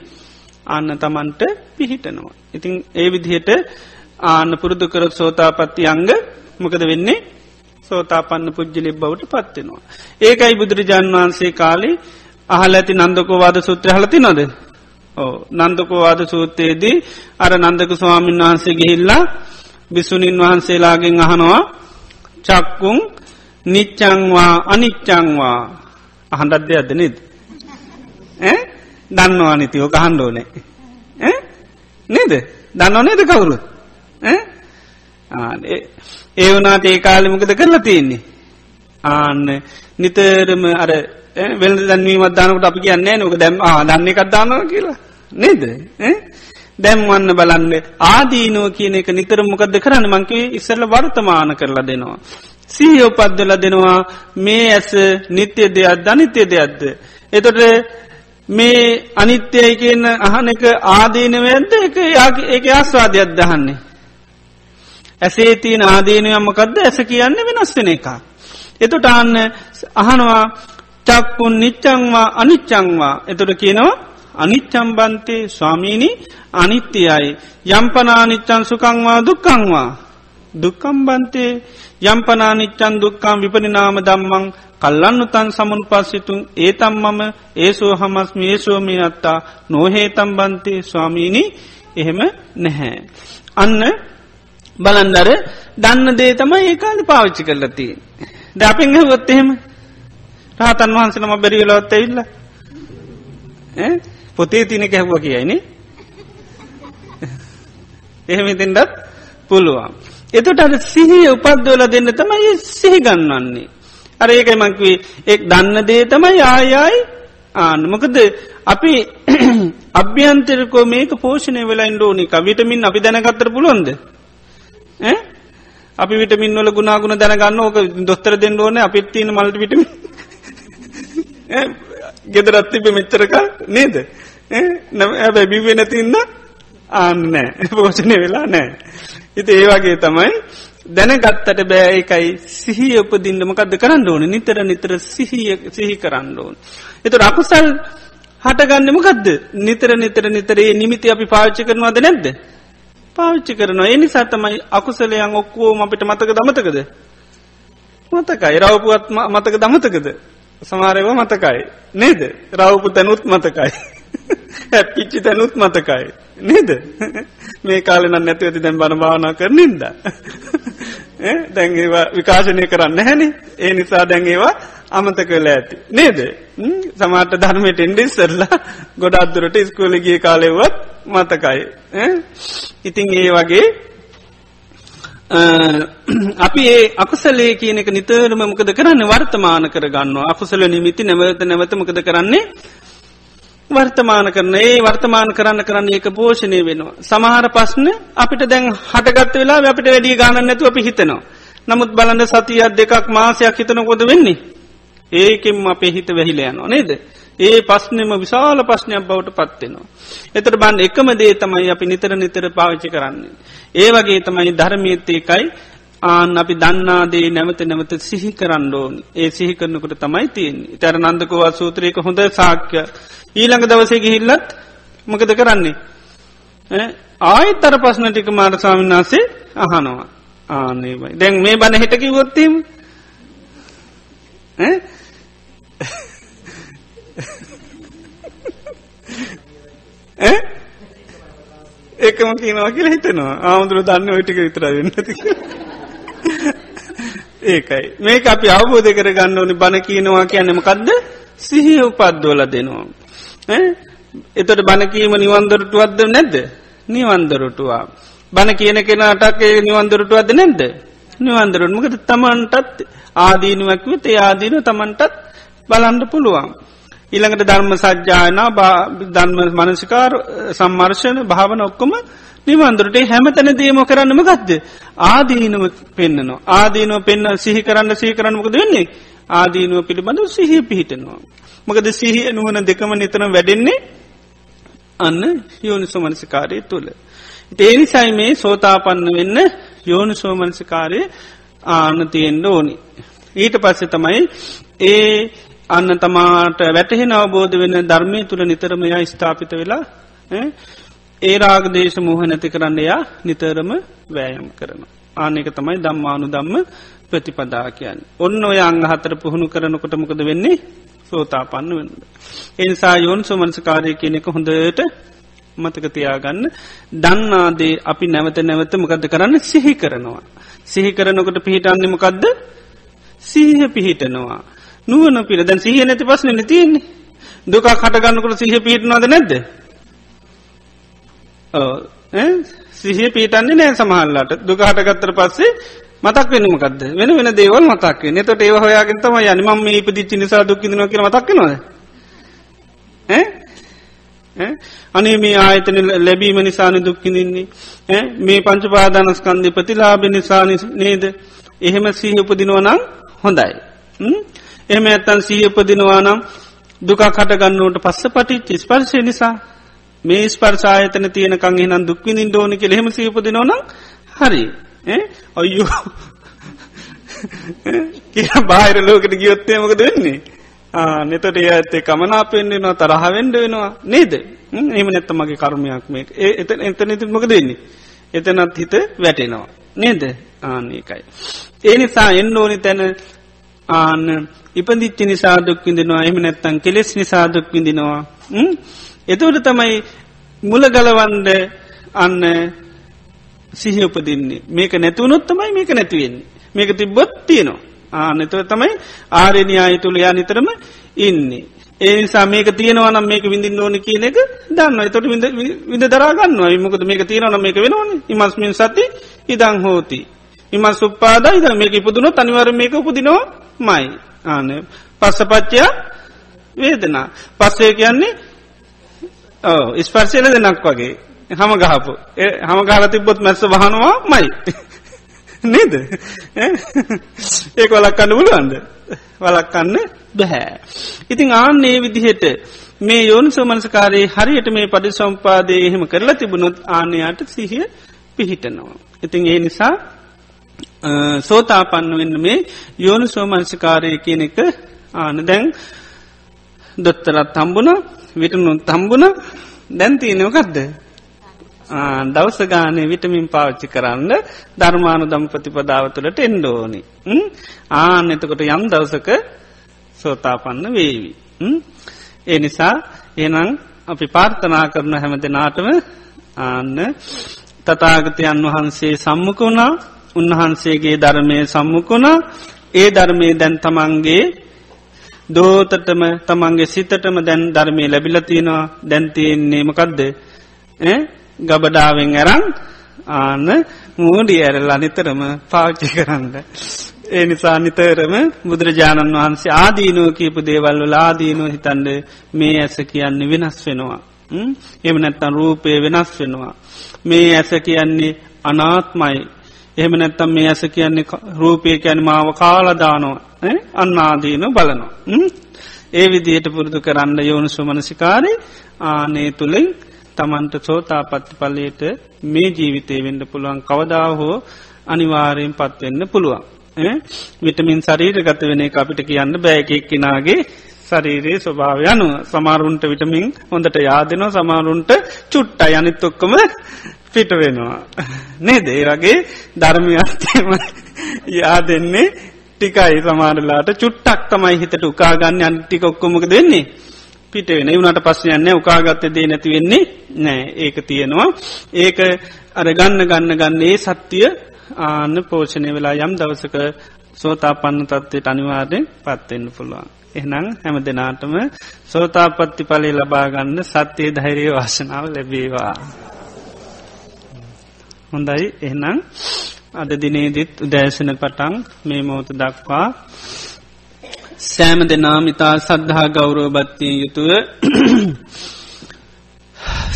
අන්න තමන්ට පිහිටනවා. ඉතින් ඒ විදිහට ආන්න පුරුදු කරත් සෝතාපත්ති අංග මොකද වෙන්නේ සෝතාපන්න පුද්ජලිබ් බවට පත්වෙනවා. ඒකයි බුදුරජාන් වහන්සේ කාලේ අහල ඇති නන්දකෝවාද සූත්‍ර හලති නොද. ඕ නන්දකෝවාද සූත්‍රයේදී අර නන්දක ස්වාමීන් වහන්සේ ගිහිල්ලා බිසුනින් වහන්සේලාගෙන් අහනවා චක්කුන් නිච්චංවා අනිච්චංවා අහන්ඩත් දෙයක්ද නේද. දන්නවා නිතියෝ කහන්ඩෝනේ. නේද දන්නව නේද කවුරු. ඒ වනාට ඒ කාලිමකද කරලා තියෙන්නේ. ආන්න නිතරම අර වෙළඳ දැන්වීමත් දානකට අපි කියන්නේ නොක දැම් දන්න එකත් දානව කියලා නේද දැම්වන්න බලන්න ආදීනුව කියන එක නිතර මොකද කරන්න මංකවේ ඉස්සල්ල වර්තමාන කරලා දෙනවා. සීහෝ පද්දල දෙනවා මේ ඇස නිත්‍ය දෙයක් ධනිත්‍ය දෙයක්ද. එතොට මේ අනිත්‍යයි කියන අහන එක ආදීනවයද එක ඒක ආස්වාදයක් දහන්නේ. ඇසේ තියන ආදීනයම්මකක්ද ඇස කියන්න වෙනස්වෙන එක. එතුට අන්න අහනවා චක්කුන් නිච්චංවා අනිච්චංවා එතුට කියනවා අනිච්චම්බන්තේ ස්වාමීණි අනිත්‍යයයි යම්පනානිච්චන් සුකංවා දුක්කංවා දුක්කම්බන්තේ යම්පනානිච්චන් දුක්කම් විපනිනාම දම්මං කල්ලන්නු තන් සමුන් පස්සිතුන් ඒතම් මම ඒසෝ හමස් මේසෝමී අත්තා නොහේතම් බන්තේ ස්වාමීණි එහෙම නැහැ. අන්න බලන්දර දන්න දේ තමයි ඒකාද පාවිච්චි කරලති. ද අපෙන් හොත් එහෙම රහතන් වහන්සනම බැරිවෙලොත් ඇවිල්ල. පොතේ තින කැහුව කියයිනේ එහෙම ඉතින්ටත් පුළුවන්. එතුට අද සිහිය උපද්දවල දෙන්න තමයි සිහි ගන්නවන්නේ. අර ඒකයි මංකවේ එක් දන්න දේ තමයි ආයයි ආන මොකද අපි අභ්‍යන්තරකෝ මේක පෝෂණය වෙලා ඉන්ඩෝනික විටමින් අපි දැනගත්තර පුළුවන්ද? අපි විටමින් වල ගුණාගුණ දැනගන්න ඕක දොස්තර දෙන්න ඕන. අපිත් තියෙන මල්ට විටම ගෙදරත් තිබ මෙච්චරක නේද? ඇබැ බිවෙන තින්න ආන්න නෑ. පෝෂණය වෙලා නෑ. ඉති ඒවාගේ තමයි දැනගත්තට බෑ එකයි සිහිය උපදින්න මොකක්ද කරන්න ඕන? නිතර නිතර සිහිය සිහි කරන්න ඕන. එතු රකුසල් හටගන්න මොකක්ද නිතර නිතර නිතරේ නිමිති අපි පාච්චි කරනවාද නැද්ද. පාවිච්චි කරනවා. එනි සතමයි අකුසලයන් ඔක්කෝම අපිට මතක දමතකද. මතකයි. රවපුුවත් මතක දමතකද. සමාරයව මතකයි. නේද රවපු තැනුත් මතකයි. හැපිච්චි තැනුත් මතකයි. නේද මේ කාලෙන නැති ඇති දැන් බණ භාවනා කරනින්ද. දැන් ඒවා විකාශනය කරන්න හැනේ ඒ නිසා දැන් ඒවා අමත කළ ඇති. නේද සමාට ධර්මයට එන්ඩිස්සරලා ගොඩ අත්දුරට ස්කෝලගිය කාලෙවත් මතකයි. ඉතිං ඒ වගේ අපි ඒ අකුසලේ කියනක නිතරම මොකද කරන්න වර්තමාන කරගන්න අකුසල නිමිති නැවත නැවත මොකද කරන්නේ වර්තමාන කරන ඒ වර්තමාන කරන්න කරන්න ඒක පෝෂණය වෙනවා. සමහර පස්න අපිට දැන් හටගත් වෙලා අපිට වැඩිය ගානන්න නැතු අපි හිතනවා. නමුත් බලන්න සතියක් දෙකක් මාසයක් හිතනකොද වෙන්නේ. ඒකෙන් අපේ හිත වැහිල යනවා නේද. ඒ පස්නෙම විශාල ප්‍රශ්නයක් බවට පත්වෙනවා. එතට බන් එකම දේ තමයි අපි නිතර නිතර පාවිච්චි කරන්නේ. ඒ වගේ තමයි ධර්මීත්තයකයි ආන අපි දන්නාදේ නැවත නැවත සිහි කරන්න ඕන්. ඒ සිහි කරනකට තමයි තියෙන් තැර නන්දකවා සූත්‍රයක හොඳ සාක්‍ය ඊළඟ දවසේ ගිහිල්ලත් මකද කරන්නේ? ආයත් අර පස්න ටික මාර ස්වාමීන් වසේ අහනවා. ආනේමයි දැන් මේ බණ හිටකි ගොත්තීම ඒකම කියනවා කියලා හිතනවා. ආමුදුර දන්න ඔයිටික විතර වෙන්නති ඒකයි. මේක අපි අවබෝධ කර ගන්න ඕනි බණ කියනවා කියන්නමකක්ද සිහිය උපද්දෝල දෙනවා. එතට බණකීම නිවන්දරටුවත්ද නැද්ද? නිවන්දරටුවා. බණ කියන කෙනටක් ඒ නිවන්දරටුවද නැද්ද. නිවන්දරුන් මකද තමන්ටත් ආදීනුවක්විත ආදීන තමන්ටත් බලන්ඩ පුළුවන්. ඉළඟට ධර්ම සජ්‍යායනා ධර්ම මනසිකාර සම්මර්ශණ භාවන ඔක්කොම නිවන්දුරට හැමතැන දේම කරන්නම ගත්ද. ආදීනුව පෙන්න්නනවා. ආදීනුව පෙන්න්න සිහි කරන්න සහි කරන්නමකද වෙන්නේ. ආදීනුව පිළිබඳ සිහිය පිහිටනවා. මොකද සිහිය නුවන දෙකම නිතන වැඩෙන්නේ අන්න යෝනි සෝමනසිකාරය තුළ. තේනිසයි මේ සෝතාපන්න වෙන්න යෝනි සෝමනසිකාරය ආන තියෙන්ඩ ඕනි. ඊට පස්සෙ තමයි ඒ අන්න තමාට වැටහෙන අවබෝධ වෙන ධර්මය තුළ නිතරමයා ස්ථාපිත වෙලා ඒ රාගදේශ මෝහ නැති කරන්න එයා නිතරම වෑයම් කරන. ආනෙක තමයි දම්මානු දම්ම ප්‍රතිපදා කියන්න. ඔන්න ඔය අංග හතර පුහුණු කරනකොට මොකද වෙන්නේ සෝතාපන්න වන්න. එනිසා යෝන් සුමන්සකාරය කියනෙක හොඳට මතකතියාගන්න දන්නාදේ අපි නැවත නැවත මොකද කරන්න සිහි කරනවා. සිහි කරනකොට පිහිටන්නමකක්ද සීහ පිහිටනවා. නුවන පිළ. දැන් සිහ නැති පස්සන තියන්නේ. දුක කටගන්නකට සිහ පිහිටනවාද නැද්ද. සිහ පීටන්නේ නෑ සමහල්ලාට දුක හටගත්තර පස්සේ මතක් වෙනමකක්ද වෙන වෙන දේවල් මතක් නතට ඒව හොයාගෙන තම යනිම මේ ඉපදිච්චි නිසා දුක්කිදන කියල මතක් නොද අනේ මේ ආයතන ලැබීම නිසාන දුක්කිදින්නේ මේ පංචපාදානස්කන්දය ප්‍රතිලාබ නිසා නේද? එහෙම සීහ උපදිනවනම් හොඳයි. එහෙම ඇත්තන් සීහ උපදිනවා නම් දුකක් හටගන්නවට පස්ස පටිච්චි ස්පර්ශය නිසා මේ ස්පර්සායතන තියෙනකං එහනම් දුක්විනින් දෝනික ලෙහෙම සීපදිනවනම් හරි. ඔයෝ කිය බාහිර ලෝකට ගියොත්තයමක දෙන්නේ නෙතට ඒ ඇත්තේ කමනාපෙන්න්නවා තරහවෙන්ඩ වෙනවා නේද? එම නැත්ත මගේ කර්මයක් මේ එත එත නතිමක දෙන්නේ එතනත් හිත වැටෙනවා. නේද? ආන්නේකයි. ඒ නිසා එන්න ඕනි තැන ආන්න ඉපදිච්චි නිසාදුක් විඳෙනවා. එම නැත්තන් කෙලෙස් නිසාදුක් විඳිනවා. එතවට තමයි මුලගලවන්ඩ අන්න සිහි උපදින්නේ. මේක නැතිවනොත් තමයි මේක නැතිවෙන්නේ මේක තිබ්බොත් තියනවා. ආනතව තමයි ආරණයාය තුළ යා නිතරම ඉන්නේ. ඒ නිසා මේක තියෙනවනම් මේක විඳින් ඕන කියන එක දන්න එතොට විඳ දරාගන්න මොකද මේක තියෙනවන මේක වෙනවන. ඉමස්මින් සති ඉදං හෝති. ඉමස් උපාදා ඉද මේක ඉපදුන තනිවර මේක උපදිනවා මයි ආන පස්සපච්චයා වේදනා. පස්සේ කියන්නේ ඕ ස්පර්ශයල දෙනක් වගේ. හම ගහපු. හම ගාල තිබොත් මැස්ස වහනවා මයි නේද ඒක වලක්කන්න පුළුවන්ද? වලක්කන්න බැහැ. ඉතිං ආන්නේ විදිහට මේ යෝනි සෝමනසකාරයේ හරියට මේ පඩි සම්පාදය එහෙම කරලා තිබුණොත් ආනයාට සිහිය පිහිටනවා. ඉතිං ඒ නිසා සෝතාපන්න වෙන්න මේ යෝනු සෝමංශකාරය කියන එක ආන. දැන් දොත්තරත් තම්බුණ විටනුන් තම්බුණ දැන්තියනවකක්ද දවස ගානය විටමින් පාච්චි කරන්න ධර්මානු දම් ප්‍රතිපදාව තුළට එන්ඩෝනි. ආන එතකොට යම් දවසක සෝතාපන්න වේවි. ඒ නිසා එනම් අපි පාර්ථනා කරන හැම දෙනාටම ආන්න තතාගතයන් වහන්සේ සම්මක වුණා. උන්වහන්සේගේ ධර්මය සම්මුකුණා ඒ ධර්මය දැන් තමන්ගේ දෝතටම තමන්ගේ සිතටම දැන් ධර්මය ලැබිලතිනවා දැන්තියෙන්නේ මකක්ද ගබඩාවෙන් ඇරං ආන්න මූඩි ඇරල් අනිතරම පාච්චි කරන්න. ඒ නිසා නිතරම බුදුරජාණන් වහන්සේ ආදීනුව කියපු දේවල් වල ආදීනුව හිතන්ඩ මේ ඇස කියන්නේ වෙනස් වෙනවා. එම නැත්තන් රූපය වෙනස් වෙනවා. මේ ඇස කියන්නේ අනාත්මයි එහෙම නැත්තම් මේ ඇස කියන්නේ රූපය කියන මාව කාලදානවා අන්නාදීන බලනවා. ඒ විදියට පුරුදු කරන්න යෝනු සුමනසිකාරය ආනේ තුළින් තමන්ට සෝතා පත්ති පල්ලයට මේ ජීවිතය වෙන්ඩ පුළුවන් කවදා හෝ අනිවාරයෙන් පත්වෙන්න පුළුවන්. විටමින් ශරීර ගත වෙන අපිට කියන්න බෑකෙක්කිනාගේ ශරීරයේ ස්වභාව යනු සමාරුන්ට විටමින් හොඳට යාදනවා සමාරුන්ට චුට්ට යනිත් ඔක්කම පිට වෙනවා. නේද ඒ වගේ ධර්මයන්තම යා දෙන්නේ ටිකයි සමාරලාට චුට්ටක් තමයි හිතට උකාගන්න අන්ටික ඔක්කොමක දෙන්නේ. පිට වෙන වුණට පස්සයන්න උකාගත්ත දේ නැති වෙන්නේ නෑ ඒක තියෙනවා. ඒක අර ගන්න ගන්න ගන්නේ සත්‍යය ආන්න පෝෂණය වෙලා යම් දවසක සෝතා පන්න තත්වයට අනිවාර්යෙන් පත්වෙන්න පුළුවන්. එහනම් හැම දෙනාටම සෝතාපත්ති පලේ ලබාගන්න සත්‍යය ධෛරය වාසනාව ලැබේවා. හොඳයි. එහනම් අද දිනේදිත් උදෑසන පටන් මේ මෝත දක්වා සෑම දෙනා මිතා සද්ධහා ගෞරෝභත්තිය යුතුව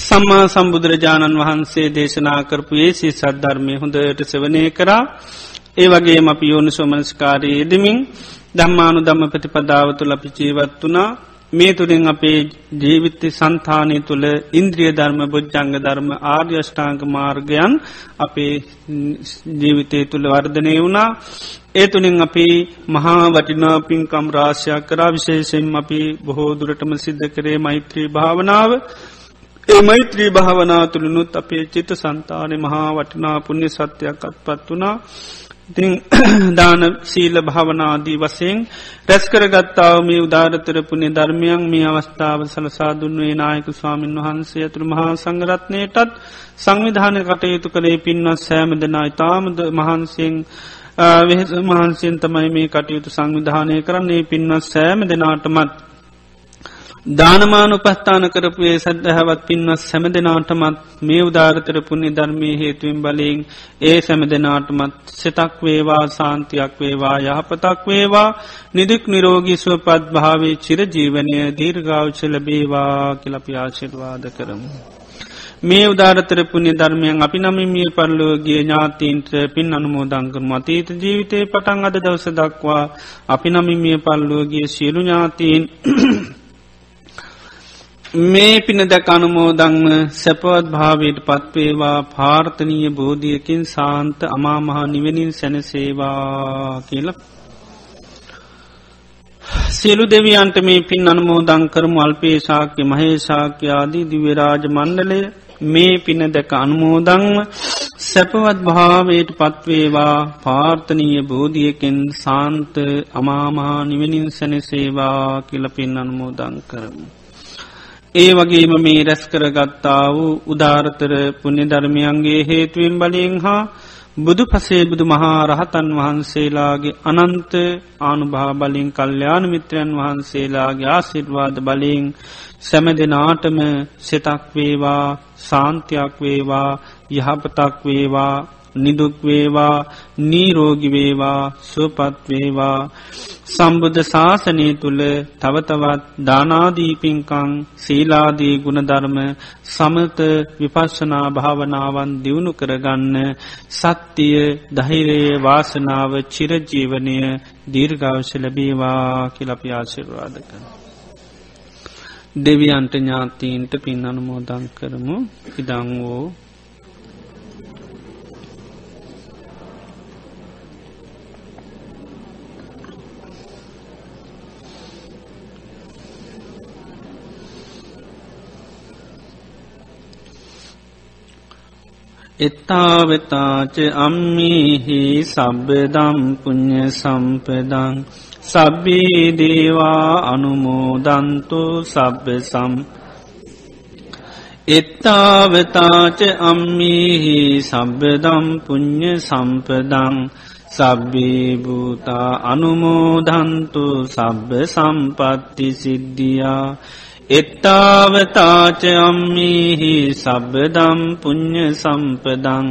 සම්මා සම්බුදුරජාණන් වහන්සේ දේශනා කරපුයේ සි සද්ධර්මය හොඳට සවනය කරා. ඒ වගේ අපි යෝනු සෝමනස්කාරයේ යෙදමින් දම්මානු දම්ම ප්‍රතිපදාව තුළ අපි ජීවත් වනා මේ තුළින් අපේ ජීවිත්‍ය සන්තානය තුළ ඉන්ද්‍රිය ධර්ම බොජ්ජංග ධර්ම ආර්යෂ්ඨාංග මාර්ගයන් අපේ ජීවිතය තුළ වර්ධනය වුණා. ඒ තුළින් අපි මහා වටිනා පින්කම් රාශයක් කරා. විශේෂෙන් අපි බොහෝ දුරටම සිද්ධ කරේ මෛත්‍රී භාවනාව. ඒ මෛත්‍රී භාවනා තුළනුත් අපේ චිත සන්තානය මහා වටිනා පුුණ්‍ය සත්‍යයක් අත්පත් වනා ඉතිං දාන සීල භාවනාදී වසයෙන් රැස්කර ගත්තාව මේ උදාරතර පුුණේ ධර්මයන් මේ අවස්ථාව සලසාදුන්වේ නායක ස්වාමීන් වහන්සේ ඇතුළ මහා සංගරත්නයටත් සංවිධාන කටයුතු කළේ පින්වත් සෑම දෙනා ඉතාමද මහන්සියෙන් වෙහෙස මහන්සියෙන් තමයි මේ කටයුතු සංවිධානය කරන්නේ. පින්වත් සෑම දෙනාටමත් දානමාන උපස්ථාන කරපුේ සැදහැවත් පින්වත් සැම දෙනාටමත් මේ උදාරතර පුුණි ධර්මය හේතුවෙන් බලයෙන් ඒ සැම දෙනාටමත් සෙතක් වේවා සාන්තියක් වේවා යහපතක් වේවා නිදුක් නිරෝගී සුවපත් භාවේ චිරජීවනය දීර්ගාවචල බේවා කියලපි ආශිර්වාද කරමු. මේ උදාරතර පුුණි ධර්මයන් අපි නමිමිය පරලෝගේ ඥාතීන්ට පින් අනුමෝදංකර මතීත ජීවිතය පටන් අද දවස දක්වා අපි නමිමිය පල්ලෝගේ සියලු ඥාතීන් මේ පින දැක අනුමෝදංම සැපවත් භාවයට පත්වේවා පාර්ථනීය බෝධියකින් සාන්ත අමාමහා නිවෙනින් සැනසේවා කියල සියලු දෙවියන්ට මේ පින් අනුමෝදං කරමු අල්පේශාක්‍ය මහේශාක්‍යයාදී දිවරාජ මණ්ඩලය මේ පින දැක අනුමෝදංව සැපවත් භාවයට පත්වේවා පාර්ථනීය බෝධියකෙන් සාන්ත අමාමහා නිවෙනින් සැනසේවා කියල පින් අනුමෝදං කරමු. ඒ වගේම මේ රැස් කරගත්තා වූ උදාරතර පුුණ්‍ය ධර්මයන්ගේ හේතුවෙන් බලියෙන් හා බුදු පසේ බුදු මහා රහතන් වහන්සේලාගේ අනන්ත ආනුභා බලින් කල්්‍යයානු මිත්‍රයන් වහන්සේලාගේ ආසිර්වාද බලින් සැම දෙනාටම සෙතක් වේවා සාන්තියක් වේවා යහපතක් වේවා. නිදුක්වේවා නීරෝගිවේවා සුවපත්වේවා සම්බුද්ධ ශාසනය තුළ තවතවත් දානාදීපින්කං සීලාදී ගුණධර්ම සමත විපශ්ශනා භාවනාවන් දියුණු කරගන්න සත්තිය දහිරයේ වාසනාව චිරජීවනය දීර්ගවශ ලැබේවා කිලපි ආශිර්වාද කන. දෙවියන්ට ඥාතීන්ට පින් අනුමෝදං කරමු ඉදං වූ එත්තාවතාච අම්මිහි සබ්බදම් පුුණ්්‍ය සම්පදං සබ්බී දේවා අනුමෝදන්තු සබ්බ සම් එත්තාවතාච අම්මිහි සබ්බදම් පුුණ්්‍ය සම්පදං සබ්බී භූතා අනුමෝදන්තු සබ්බ සම්පත්ති සිද්ධියා එත්තාවතාච අම්මිහි සබ්බදම් පුං්ඥ සම්පදං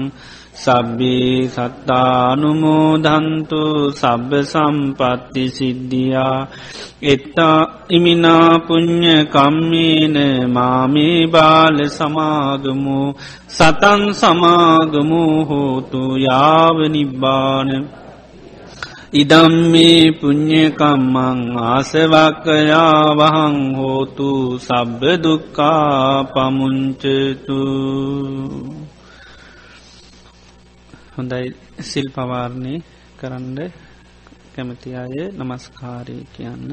සබ්බේ සත්තානුමෝදන්තු සබ්බ සම්පත්ති සිද්ධියා. එත්තා ඉමිනාපුං්ඥ කම්මේන මාමේ බාල සමාගමු සතන් සමාගමු හෝතු යාව නිබ්බාන ඉදම් මේ පුං්ඥකම්මං ආසවක්කයා වහං හෝතු සබ්බ දුක්කා පමුංචතු. හොඳයි සිල් පවාරණය කරන්න කැමති අය නමස්කාරය කියන්න.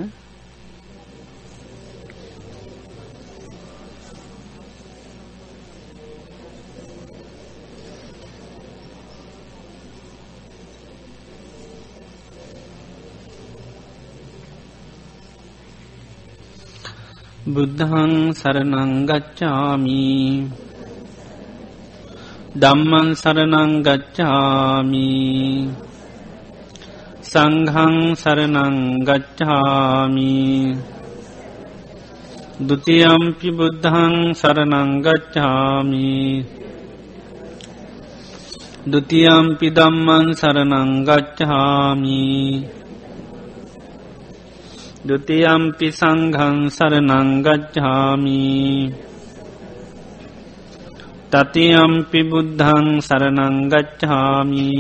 බුද්ධහං සරනංගච්ඡාමි දම්මන් සරනංගච්ඡාමි සංහං සරනංගච්ඡාමි දුතියම්පි බුද්ධහං සරනංගච්ඡාමි දුතියම්පි දම්මන් සරනංගච්ඡාමි දුතියම්පි සංඝං සරනංගච්ඡාමි තතියම්පි බුද්ධං සරනංගච්ඡාමි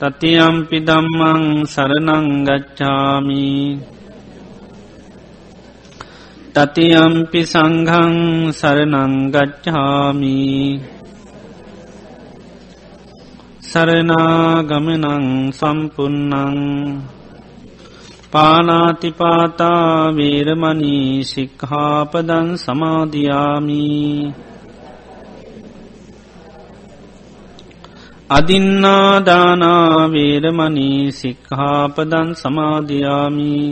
තතියම්පි දම්මං සරනංගච්ඡාමි තතියම්පි සංඝං සරනංගච්ඡාමි සරනාගමනං සම්පන්නං පානාතිපාතා වේරමනී සික්හාපදන් සමාධයාමී අදින්නාදානා වේරමනී සික්හාපදන් සමාධයාමී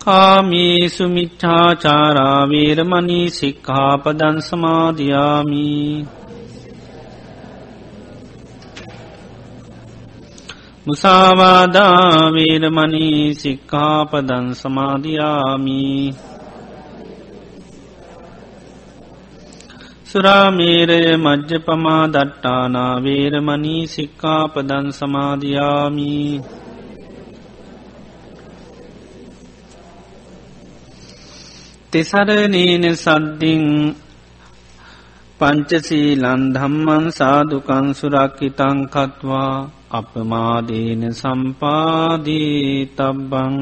කාමේසු මිච්චාචාරාවේරමනී සික්හාපදන් සමාධයාමී මුසාවාදාවේරමනී සික්කාපදන් සමාධයාමී සුරාමේරය මජ්්‍ය පමා දට්ටානා වේරමනී සික්කාපදන් සමාධයාමී තෙසරනේන සද්ධින් පංචසීලන් ධම්මන් සාදුකං සුරක්කිතං කත්වා අපමාදීන සම්පාදී තබ්බං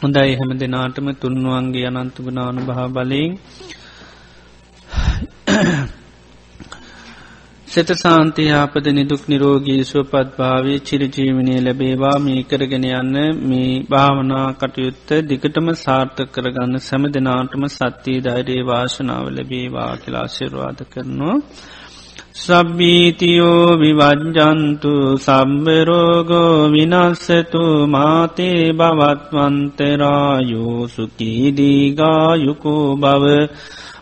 හොඳයි හැම දෙනාටම තුන්වන්ගේ අනන්තුගනානු භා බලයෙන් සෙත සාන්තියාපද නිදුක් නිරෝගී සුවපත් භාවේ චිරජීවනය ලැබේවා මේ කරගෙන යන්න මේ භාවනා කටයුත්ත දිගටම සාර්ථ කරගන්න සැම දෙනාටම සත්‍යී දෛරයේ වාශනාව ලැබේවා කියලා ශිර්වාද කරනවා. සබ්බීතියෝ විවජ්ජන්තු සබ්බරෝගෝ විනස්සතු මාතේ බවත්වන්තරායෝ සුකීදීගායුකෝ බව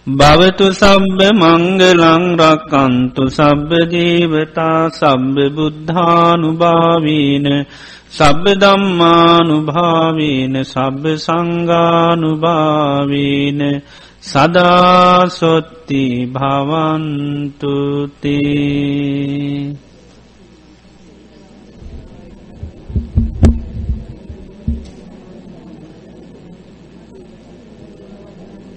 භවතු සබ්බ මංගලං රක්කන්තු සබ්බ ජීවතා සබ්බ බුද්ධානුභාවීන සබ්බ දම්මානුභාවීන සබ්බ සංගානුභාවීන සදාසොත්ති භවන්තුතේ.